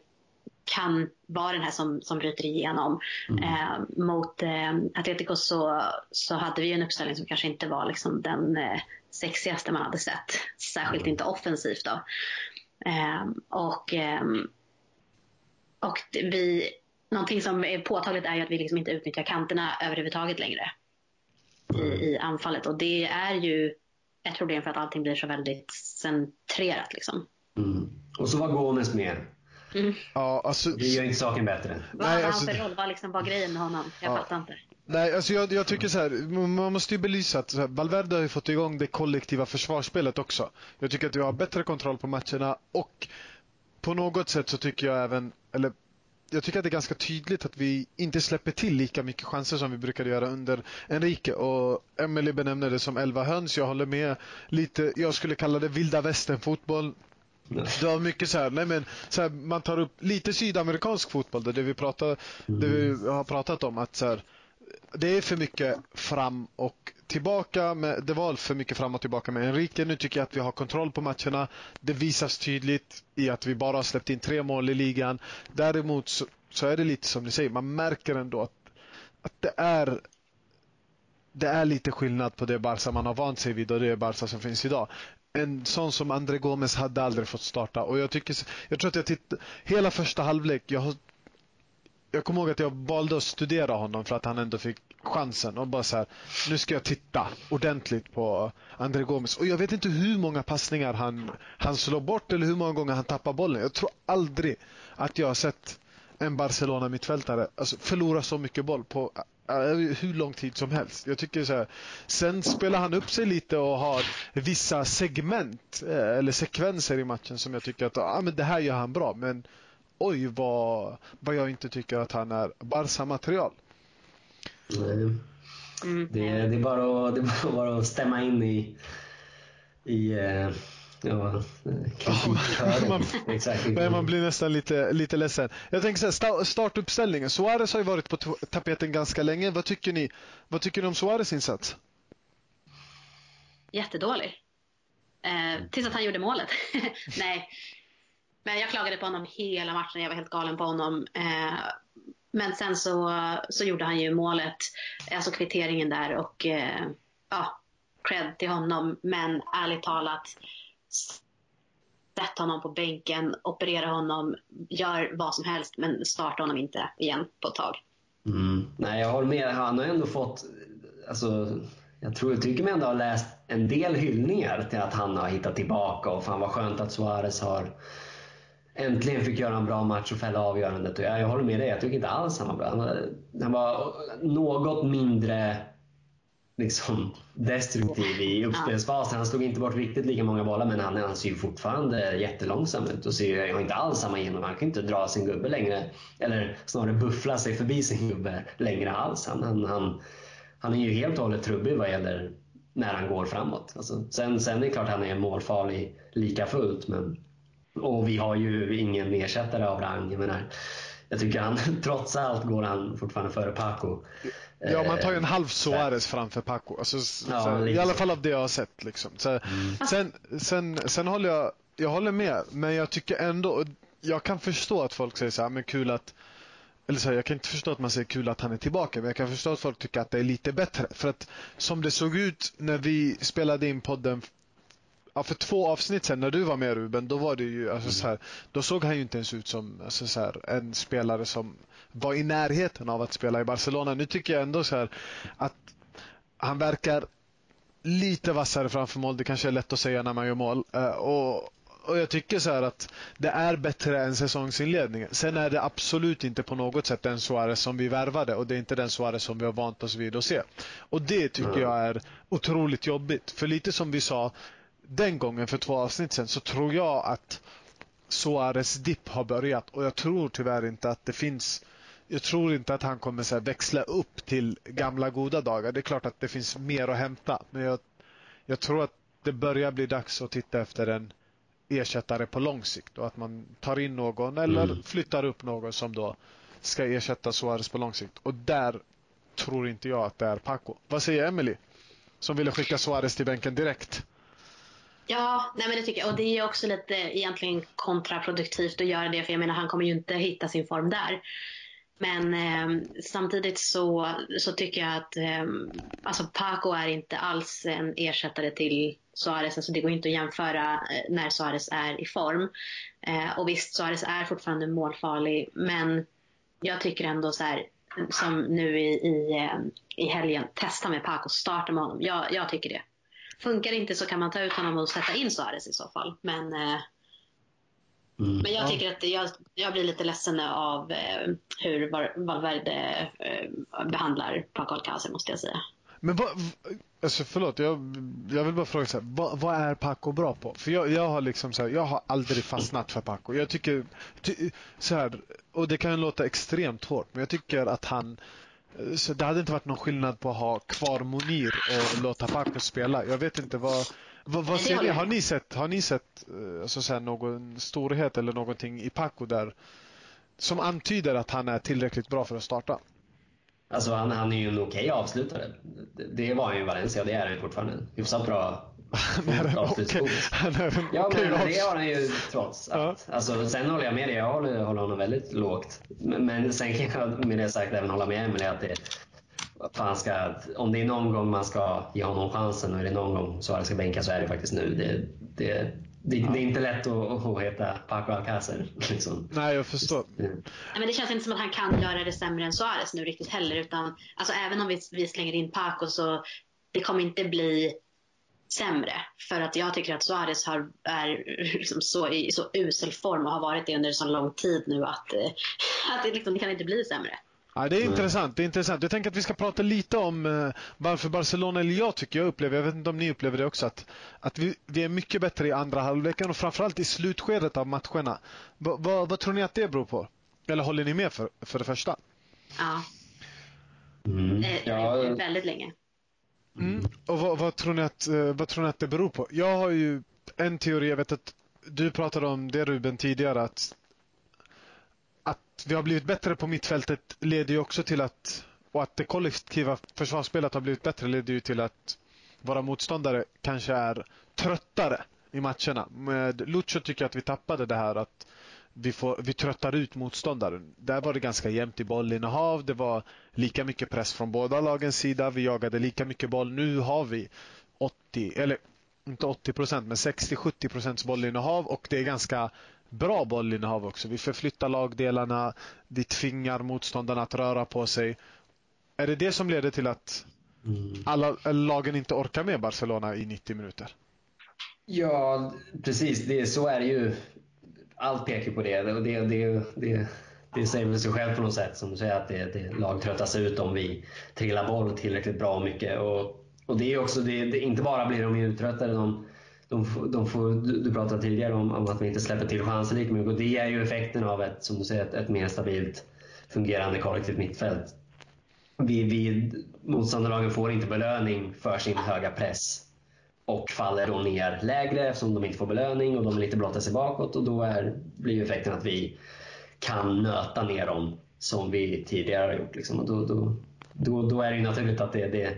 Speaker 3: kan vara den här som, som bryter igenom. Mm. Eh, mot eh, Atletico så, så hade vi en uppställning som kanske inte var liksom den eh, sexigaste man hade sett. Särskilt mm. inte offensivt då. Eh, och, eh, och vi någonting som är påtagligt är ju att vi liksom inte utnyttjar kanterna överhuvudtaget längre i, mm. i anfallet. Och det är ju ett problem för att allting blir så väldigt centrerat. Liksom.
Speaker 2: Mm. Och så var Gomes med.
Speaker 1: Mm. Ja, alltså,
Speaker 2: det gör inte saken bättre.
Speaker 3: Vad hade alltså, han för roll? Vad liksom var grejen med honom? Jag ja. fattar inte.
Speaker 1: Nej, alltså jag, jag, tycker så här, man måste ju belysa att här, Valverde har ju fått igång det kollektiva försvarsspelet också. Jag tycker att vi har bättre kontroll på matcherna och på något sätt så tycker jag även, eller jag tycker att det är ganska tydligt att vi inte släpper till lika mycket chanser som vi brukade göra under Enrique. Och Emily benämner det som 11 höns. Jag håller med lite. Jag skulle kalla det vilda västern fotboll. Du har mycket så här, nej men, så här, man tar upp lite sydamerikansk fotboll, det vi, pratar, det vi har pratat om. att så här, Det är för mycket fram och tillbaka. Med, det var för mycket fram och tillbaka med Enrique. Nu tycker jag att vi har kontroll på matcherna. Det visas tydligt i att vi bara har släppt in tre mål i ligan. Däremot så, så är det lite som ni säger, man märker ändå att, att det är det är lite skillnad på det Barca man har vant sig vid och det Barca som finns idag. En sån som André Gomes hade aldrig fått starta och jag tycker, jag tror att jag tittade, hela första halvlek, jag jag kommer ihåg att jag valde att studera honom för att han ändå fick chansen och bara så här, nu ska jag titta ordentligt på André Gomes. Och jag vet inte hur många passningar han, han slår bort eller hur många gånger han tappar bollen. Jag tror aldrig att jag har sett en Barcelona-mittfältare alltså, förlora så mycket boll på hur lång tid som helst. Jag tycker så här, Sen spelar han upp sig lite och har vissa segment uh, eller sekvenser i matchen som jag tycker att uh, men det här gör han bra. Men oj vad, vad jag inte tycker att han är Barca-material.
Speaker 2: Mm. Det, det, är bara att, det är bara att stämma in i, i Ja,
Speaker 1: man, men man blir nästan lite, lite ledsen. Jag tänker så här, startuppställningen. Suarez har ju varit på tapeten ganska länge. Vad tycker ni, vad tycker ni om Suarez insats?
Speaker 3: Jättedålig. Eh, tills att han gjorde målet. Nej, men jag klagade på honom hela matchen. Jag var helt galen på honom. Eh, men sen så, så gjorde han ju målet, alltså kvitteringen där och eh, ja, cred till honom. Men ärligt talat, sätt honom på bänken, operera honom, gör vad som helst men starta honom inte igen på ett tag.
Speaker 2: Mm. Nej, jag håller med. Han har ändå fått, alltså jag tror, jag tycker mig ändå ha läst en del hyllningar till att han har hittat tillbaka och fan vad skönt att Suarez har äntligen fick göra en bra match och fälla avgörandet. Och jag, jag håller med dig, jag tycker inte alls han var bra. Han var, han var något mindre liksom, destruktiv i uppspelsfasen. Han slog inte bort riktigt lika många bollar men han, han ser ju fortfarande jättelångsam ut och ser har inte alls samma genom. Han kan inte dra sin gubbe längre. Eller snarare buffla sig förbi sin gubbe längre alls. Han, han, han, han är ju helt och hållet trubbig vad gäller när han går framåt. Alltså, sen, sen är det klart att han är målfarlig lika fullt men och vi har ju ingen ersättare av rang. Jag, menar, jag tycker han, trots allt går han fortfarande före Paco.
Speaker 1: Ja, man tar ju en halv Suarez framför Paco. Alltså, ja, så, I alla fall av det jag har sett. Liksom. Så, mm. sen, sen, sen håller jag, jag håller med, men jag tycker ändå, jag kan förstå att folk säger så här, men kul att eller så här, jag kan inte förstå att man säger kul att han är tillbaka, men jag kan förstå att folk tycker att det är lite bättre. För att som det såg ut när vi spelade in podden ja, för två avsnitt sen när du var med Ruben, då var det ju alltså, så här, då såg han ju inte ens ut som alltså, så här, en spelare som var i närheten av att spela i Barcelona. Nu tycker jag ändå så här, att han verkar lite vassare framför mål. Det kanske är lätt att säga när man gör mål. Uh, och, och jag tycker så att det är bättre än säsongsinledningen. Sen är det absolut inte på något sätt den Suarez som vi värvade och det är inte den Suarez som vi har vant oss vid att se. Och det tycker jag är otroligt jobbigt. För lite som vi sa, den gången för två avsnitt sen så tror jag att Suarez dipp har börjat och jag tror tyvärr inte att det finns jag tror inte att han kommer så växla upp till gamla goda dagar. Det är klart att det finns mer att hämta. Men jag, jag tror att det börjar bli dags att titta efter en ersättare på lång sikt och att man tar in någon eller mm. flyttar upp någon som då ska ersätta Suarez på lång sikt. Och där tror inte jag att det är Paco. Vad säger Emily? Som ville skicka Suarez till bänken direkt.
Speaker 3: Ja, nej men det tycker jag. Och det är också lite egentligen kontraproduktivt att göra det. För jag menar, han kommer ju inte hitta sin form där. Men eh, samtidigt så, så tycker jag att eh, alltså Paco är inte alls en ersättare till Suarez. Alltså det går inte att jämföra eh, när Suarez är i form. Eh, och visst, Suarez är fortfarande målfarlig. Men jag tycker ändå så här, som nu i, i, ehm, i helgen, testa med Paco, starta med honom. Jag, jag tycker det. Funkar inte så kan man ta ut honom och sätta in Suarez i så fall. Men, eh, mm. men jag tycker att jag, jag blir lite ledsen av eh, hur Valverde eh, behandlar Paco Alcácer måste jag säga.
Speaker 1: Men vad, alltså förlåt, jag, jag vill bara fråga så här, vad, vad, är Paco bra på? För jag, jag har liksom så här, jag har aldrig fastnat för Paco. Jag tycker, ty, så här, och det kan låta extremt hårt, men jag tycker att han så det hade inte varit någon skillnad på att ha kvar Monir och låta Paco spela. Jag vet inte vad, vad, vad ser ni? Har ni sett, har ni sett eh, alltså, så någon storhet eller någonting i Paco där som antyder att han är tillräckligt bra för att starta?
Speaker 2: Alltså han, han är ju en okej okay avslutare. Det, det var han ju i Valencia och det är han fortfarande. Hyfsat bra
Speaker 1: han är en okej
Speaker 2: Ja, men det har han ju trots allt. Ja. Alltså, sen håller jag med dig, jag håller, håller honom väldigt lågt. Men, men sen kan jag med det sagt även hålla med Emelie att det fan ska, om det är någon gång man ska ge honom chansen och är det någon gång Suarez ska bänka så är det faktiskt nu. Det, det, det, ja. det, är inte lätt att, att heta Paco Alcacer. Liksom.
Speaker 1: Nej, jag förstår.
Speaker 3: Ja. men det känns inte som att han kan göra det sämre än Suarez nu riktigt heller. Utan, alltså, även om vi, vi slänger in Paco så det kommer inte bli sämre. För att jag tycker att Suarez har, är liksom så, i så usel form och har varit det under så lång tid nu att, eh, att det, liksom, det kan inte bli sämre.
Speaker 1: Ja, det är intressant. Det är intressant. Jag tänker att vi ska prata lite om uh, varför Barcelona, eller jag tycker jag upplever, jag vet inte om ni upplever det också, att, att vi, vi är mycket bättre i andra halvleken och framförallt i slutskedet av matcherna. Va, va, vad tror ni att det beror på? Eller håller ni med för, för det första?
Speaker 3: Ja. Mm. Eh, ja. Väldigt länge.
Speaker 1: Mm. mm. Och vad, vad, tror ni att, eh, vad tror ni att det beror på? Jag har ju en teori, jag vet att du pratade om det Ruben tidigare, att, att vi har blivit bättre på mittfältet leder ju också till att, och att det kollektiva försvarsspelet har blivit bättre leder ju till att våra motståndare kanske är tröttare i matcherna. Med Lucho tycker jag att vi tappade det här att vi, får, vi tröttar ut motståndaren. Där var det ganska jämnt i bollinnehav. Det var lika mycket press från båda lagens sida. Vi jagade lika mycket boll. Nu har vi 80, eller inte 80 procent, men 60-70 procents bollinnehav och det är ganska bra bollinnehav också. Vi förflyttar lagdelarna. Vi tvingar motståndarna att röra på sig. Är det det som leder till att mm. alla lagen inte orkar med Barcelona i 90 minuter.
Speaker 2: Ja, precis. Det, så är det ju. Allt pekar på det. Det, det, det, det, det säger väl sig själv på något sätt. Som du säger, att det, det, lag tröttas ut om vi trillar boll tillräckligt bra och mycket. Och, och det är också, det, det, inte bara blir de uttröttade. De, de, de får, du pratade tidigare om, om, att vi inte släpper till chanser lika mycket. Och det är ju effekten av ett, som du säger, ett, ett mer stabilt fungerande kollektivt mittfält. Vi, vi, motståndarlagen får inte belöning för sin höga press och faller då ner lägre eftersom de inte får belöning och de vill inte blotta sig bakåt och då är, blir effekten att vi kan nöta ner dem som vi tidigare har gjort. Liksom. Och då, då, då, då är det ju naturligt att det, det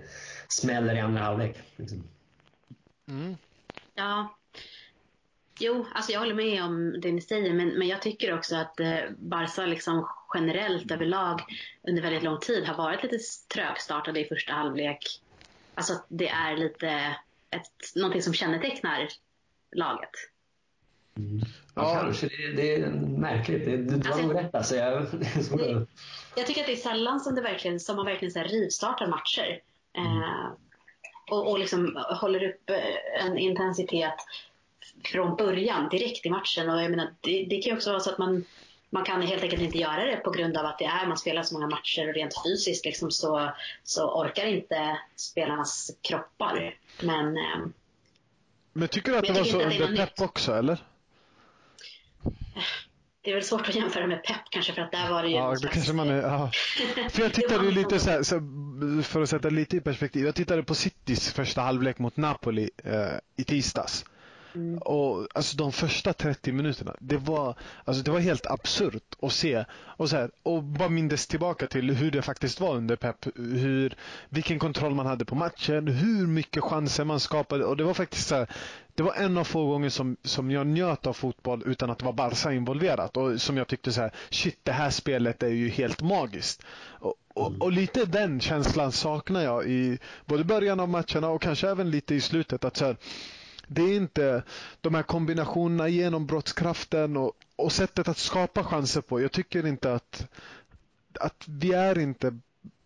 Speaker 2: smäller i andra halvlek. Liksom.
Speaker 3: Mm. Ja. Jo, alltså jag håller med om det ni säger, men, men jag tycker också att eh, Barca liksom generellt överlag under väldigt lång tid har varit lite trögstartade i första halvlek. Alltså att det är lite ett, någonting som kännetecknar laget.
Speaker 2: Mm. Ja, ja, kanske. Det, det är märkligt. Det, du har alltså, nog rätt. Alltså, jag,
Speaker 3: det, jag tycker att det är sällan som, det verkligen, som man verkligen så här rivstartar matcher. Mm. Eh, och, och liksom håller upp eh, en intensitet från början, direkt i matchen. Och jag menar, det, det kan ju också vara så att man, man kan helt enkelt inte göra det på grund av att det är, man spelar så många matcher och rent fysiskt liksom så, så orkar inte spelarnas kroppar. Men, eh,
Speaker 1: men tycker du att det var så under Pep också, eller?
Speaker 3: Det är väl svårt att jämföra med Pep kanske för att där var det ju
Speaker 1: Ja, då kanske man är, ja. För jag tittade ju lite så, här, så för att sätta lite i perspektiv. Jag tittade på Citys första halvlek mot Napoli eh, i tisdags. Mm. Och alltså de första 30 minuterna, det var, alltså det var helt absurt att se. Och, så här, och bara mindes tillbaka till hur det faktiskt var under Pep. Hur, vilken kontroll man hade på matchen, hur mycket chanser man skapade. Och det var faktiskt så här, det var en av få gånger som, som jag njöt av fotboll utan att det var Barca involverat. Och som jag tyckte så här, shit det här spelet är ju helt magiskt. Och, och, och, lite den känslan saknar jag i både början av matcherna och kanske även lite i slutet. att så här, det är inte de här kombinationerna, genombrottskraften och, och sättet att skapa chanser på. Jag tycker inte att, att vi är inte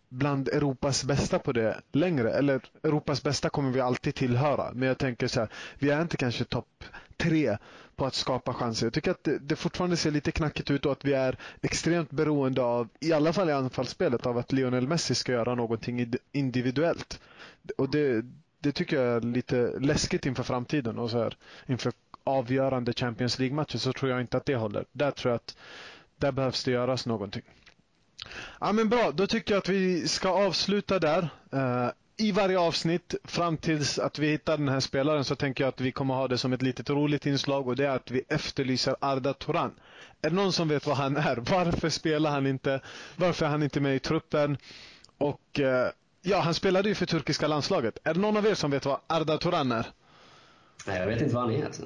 Speaker 1: bland Europas bästa på det längre. Eller Europas bästa kommer vi alltid tillhöra. Men jag tänker så här, vi är inte kanske topp tre på att skapa chanser. Jag tycker att det, det, fortfarande ser lite knackigt ut och att vi är extremt beroende av, i alla fall i anfallsspelet, av att Lionel Messi ska göra någonting individuellt. Och det, det tycker jag är lite läskigt inför framtiden och så här, inför avgörande Champions League-matcher så tror jag inte att det håller. Där tror jag att där behövs det göras någonting. Ja men bra, då tycker jag att vi ska avsluta där. Uh, I varje avsnitt fram tills att vi hittar den här spelaren så tänker jag att vi kommer ha det som ett litet roligt inslag och det är att vi efterlyser Arda Turan. Är det någon som vet vad han är? Varför spelar han inte? Varför är han inte med i truppen? Och eh, Ja, han spelade ju för turkiska landslaget. Är det någon av er som vet vad Arda Turan är?
Speaker 2: Nej, jag vet inte vad han är. Alltså.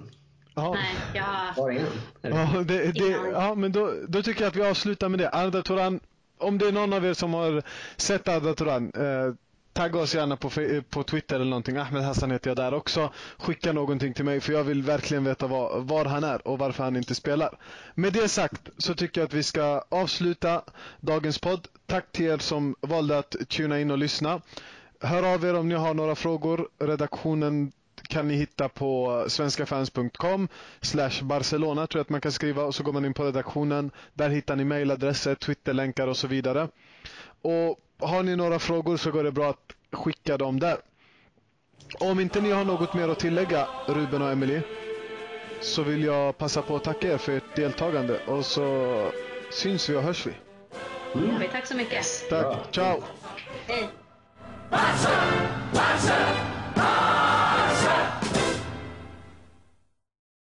Speaker 3: Ja. Nej, jag...
Speaker 1: Han? Ja, det, det, ja, men då, då tycker jag att vi avslutar med det. Arda Turan, om det är någon av er som har sett Arda Turan, eh, tagga oss gärna på, eh, på Twitter eller någonting. Ahmed Hassan heter jag där också. Skicka någonting till mig för jag vill verkligen veta var, var han är och varför han inte spelar. Med det sagt så tycker jag att vi ska avsluta dagens podd. Tack till er som valde att tuna in och lyssna. Hör av er om ni har några frågor. Redaktionen kan ni hitta på svenskafans.com slash Barcelona tror jag att man kan skriva och så går man in på redaktionen. Där hittar ni mejladresser, Twitterlänkar och så vidare. Och har ni några frågor så går det bra att skicka dem där. Om inte ni har något mer att tillägga, Ruben och Emily så vill jag passa på att tacka er för ert deltagande och så syns vi och hörs vi.
Speaker 3: Mm. Ja, tack så mycket.
Speaker 1: Tack. Bra. Ciao.
Speaker 3: Hej.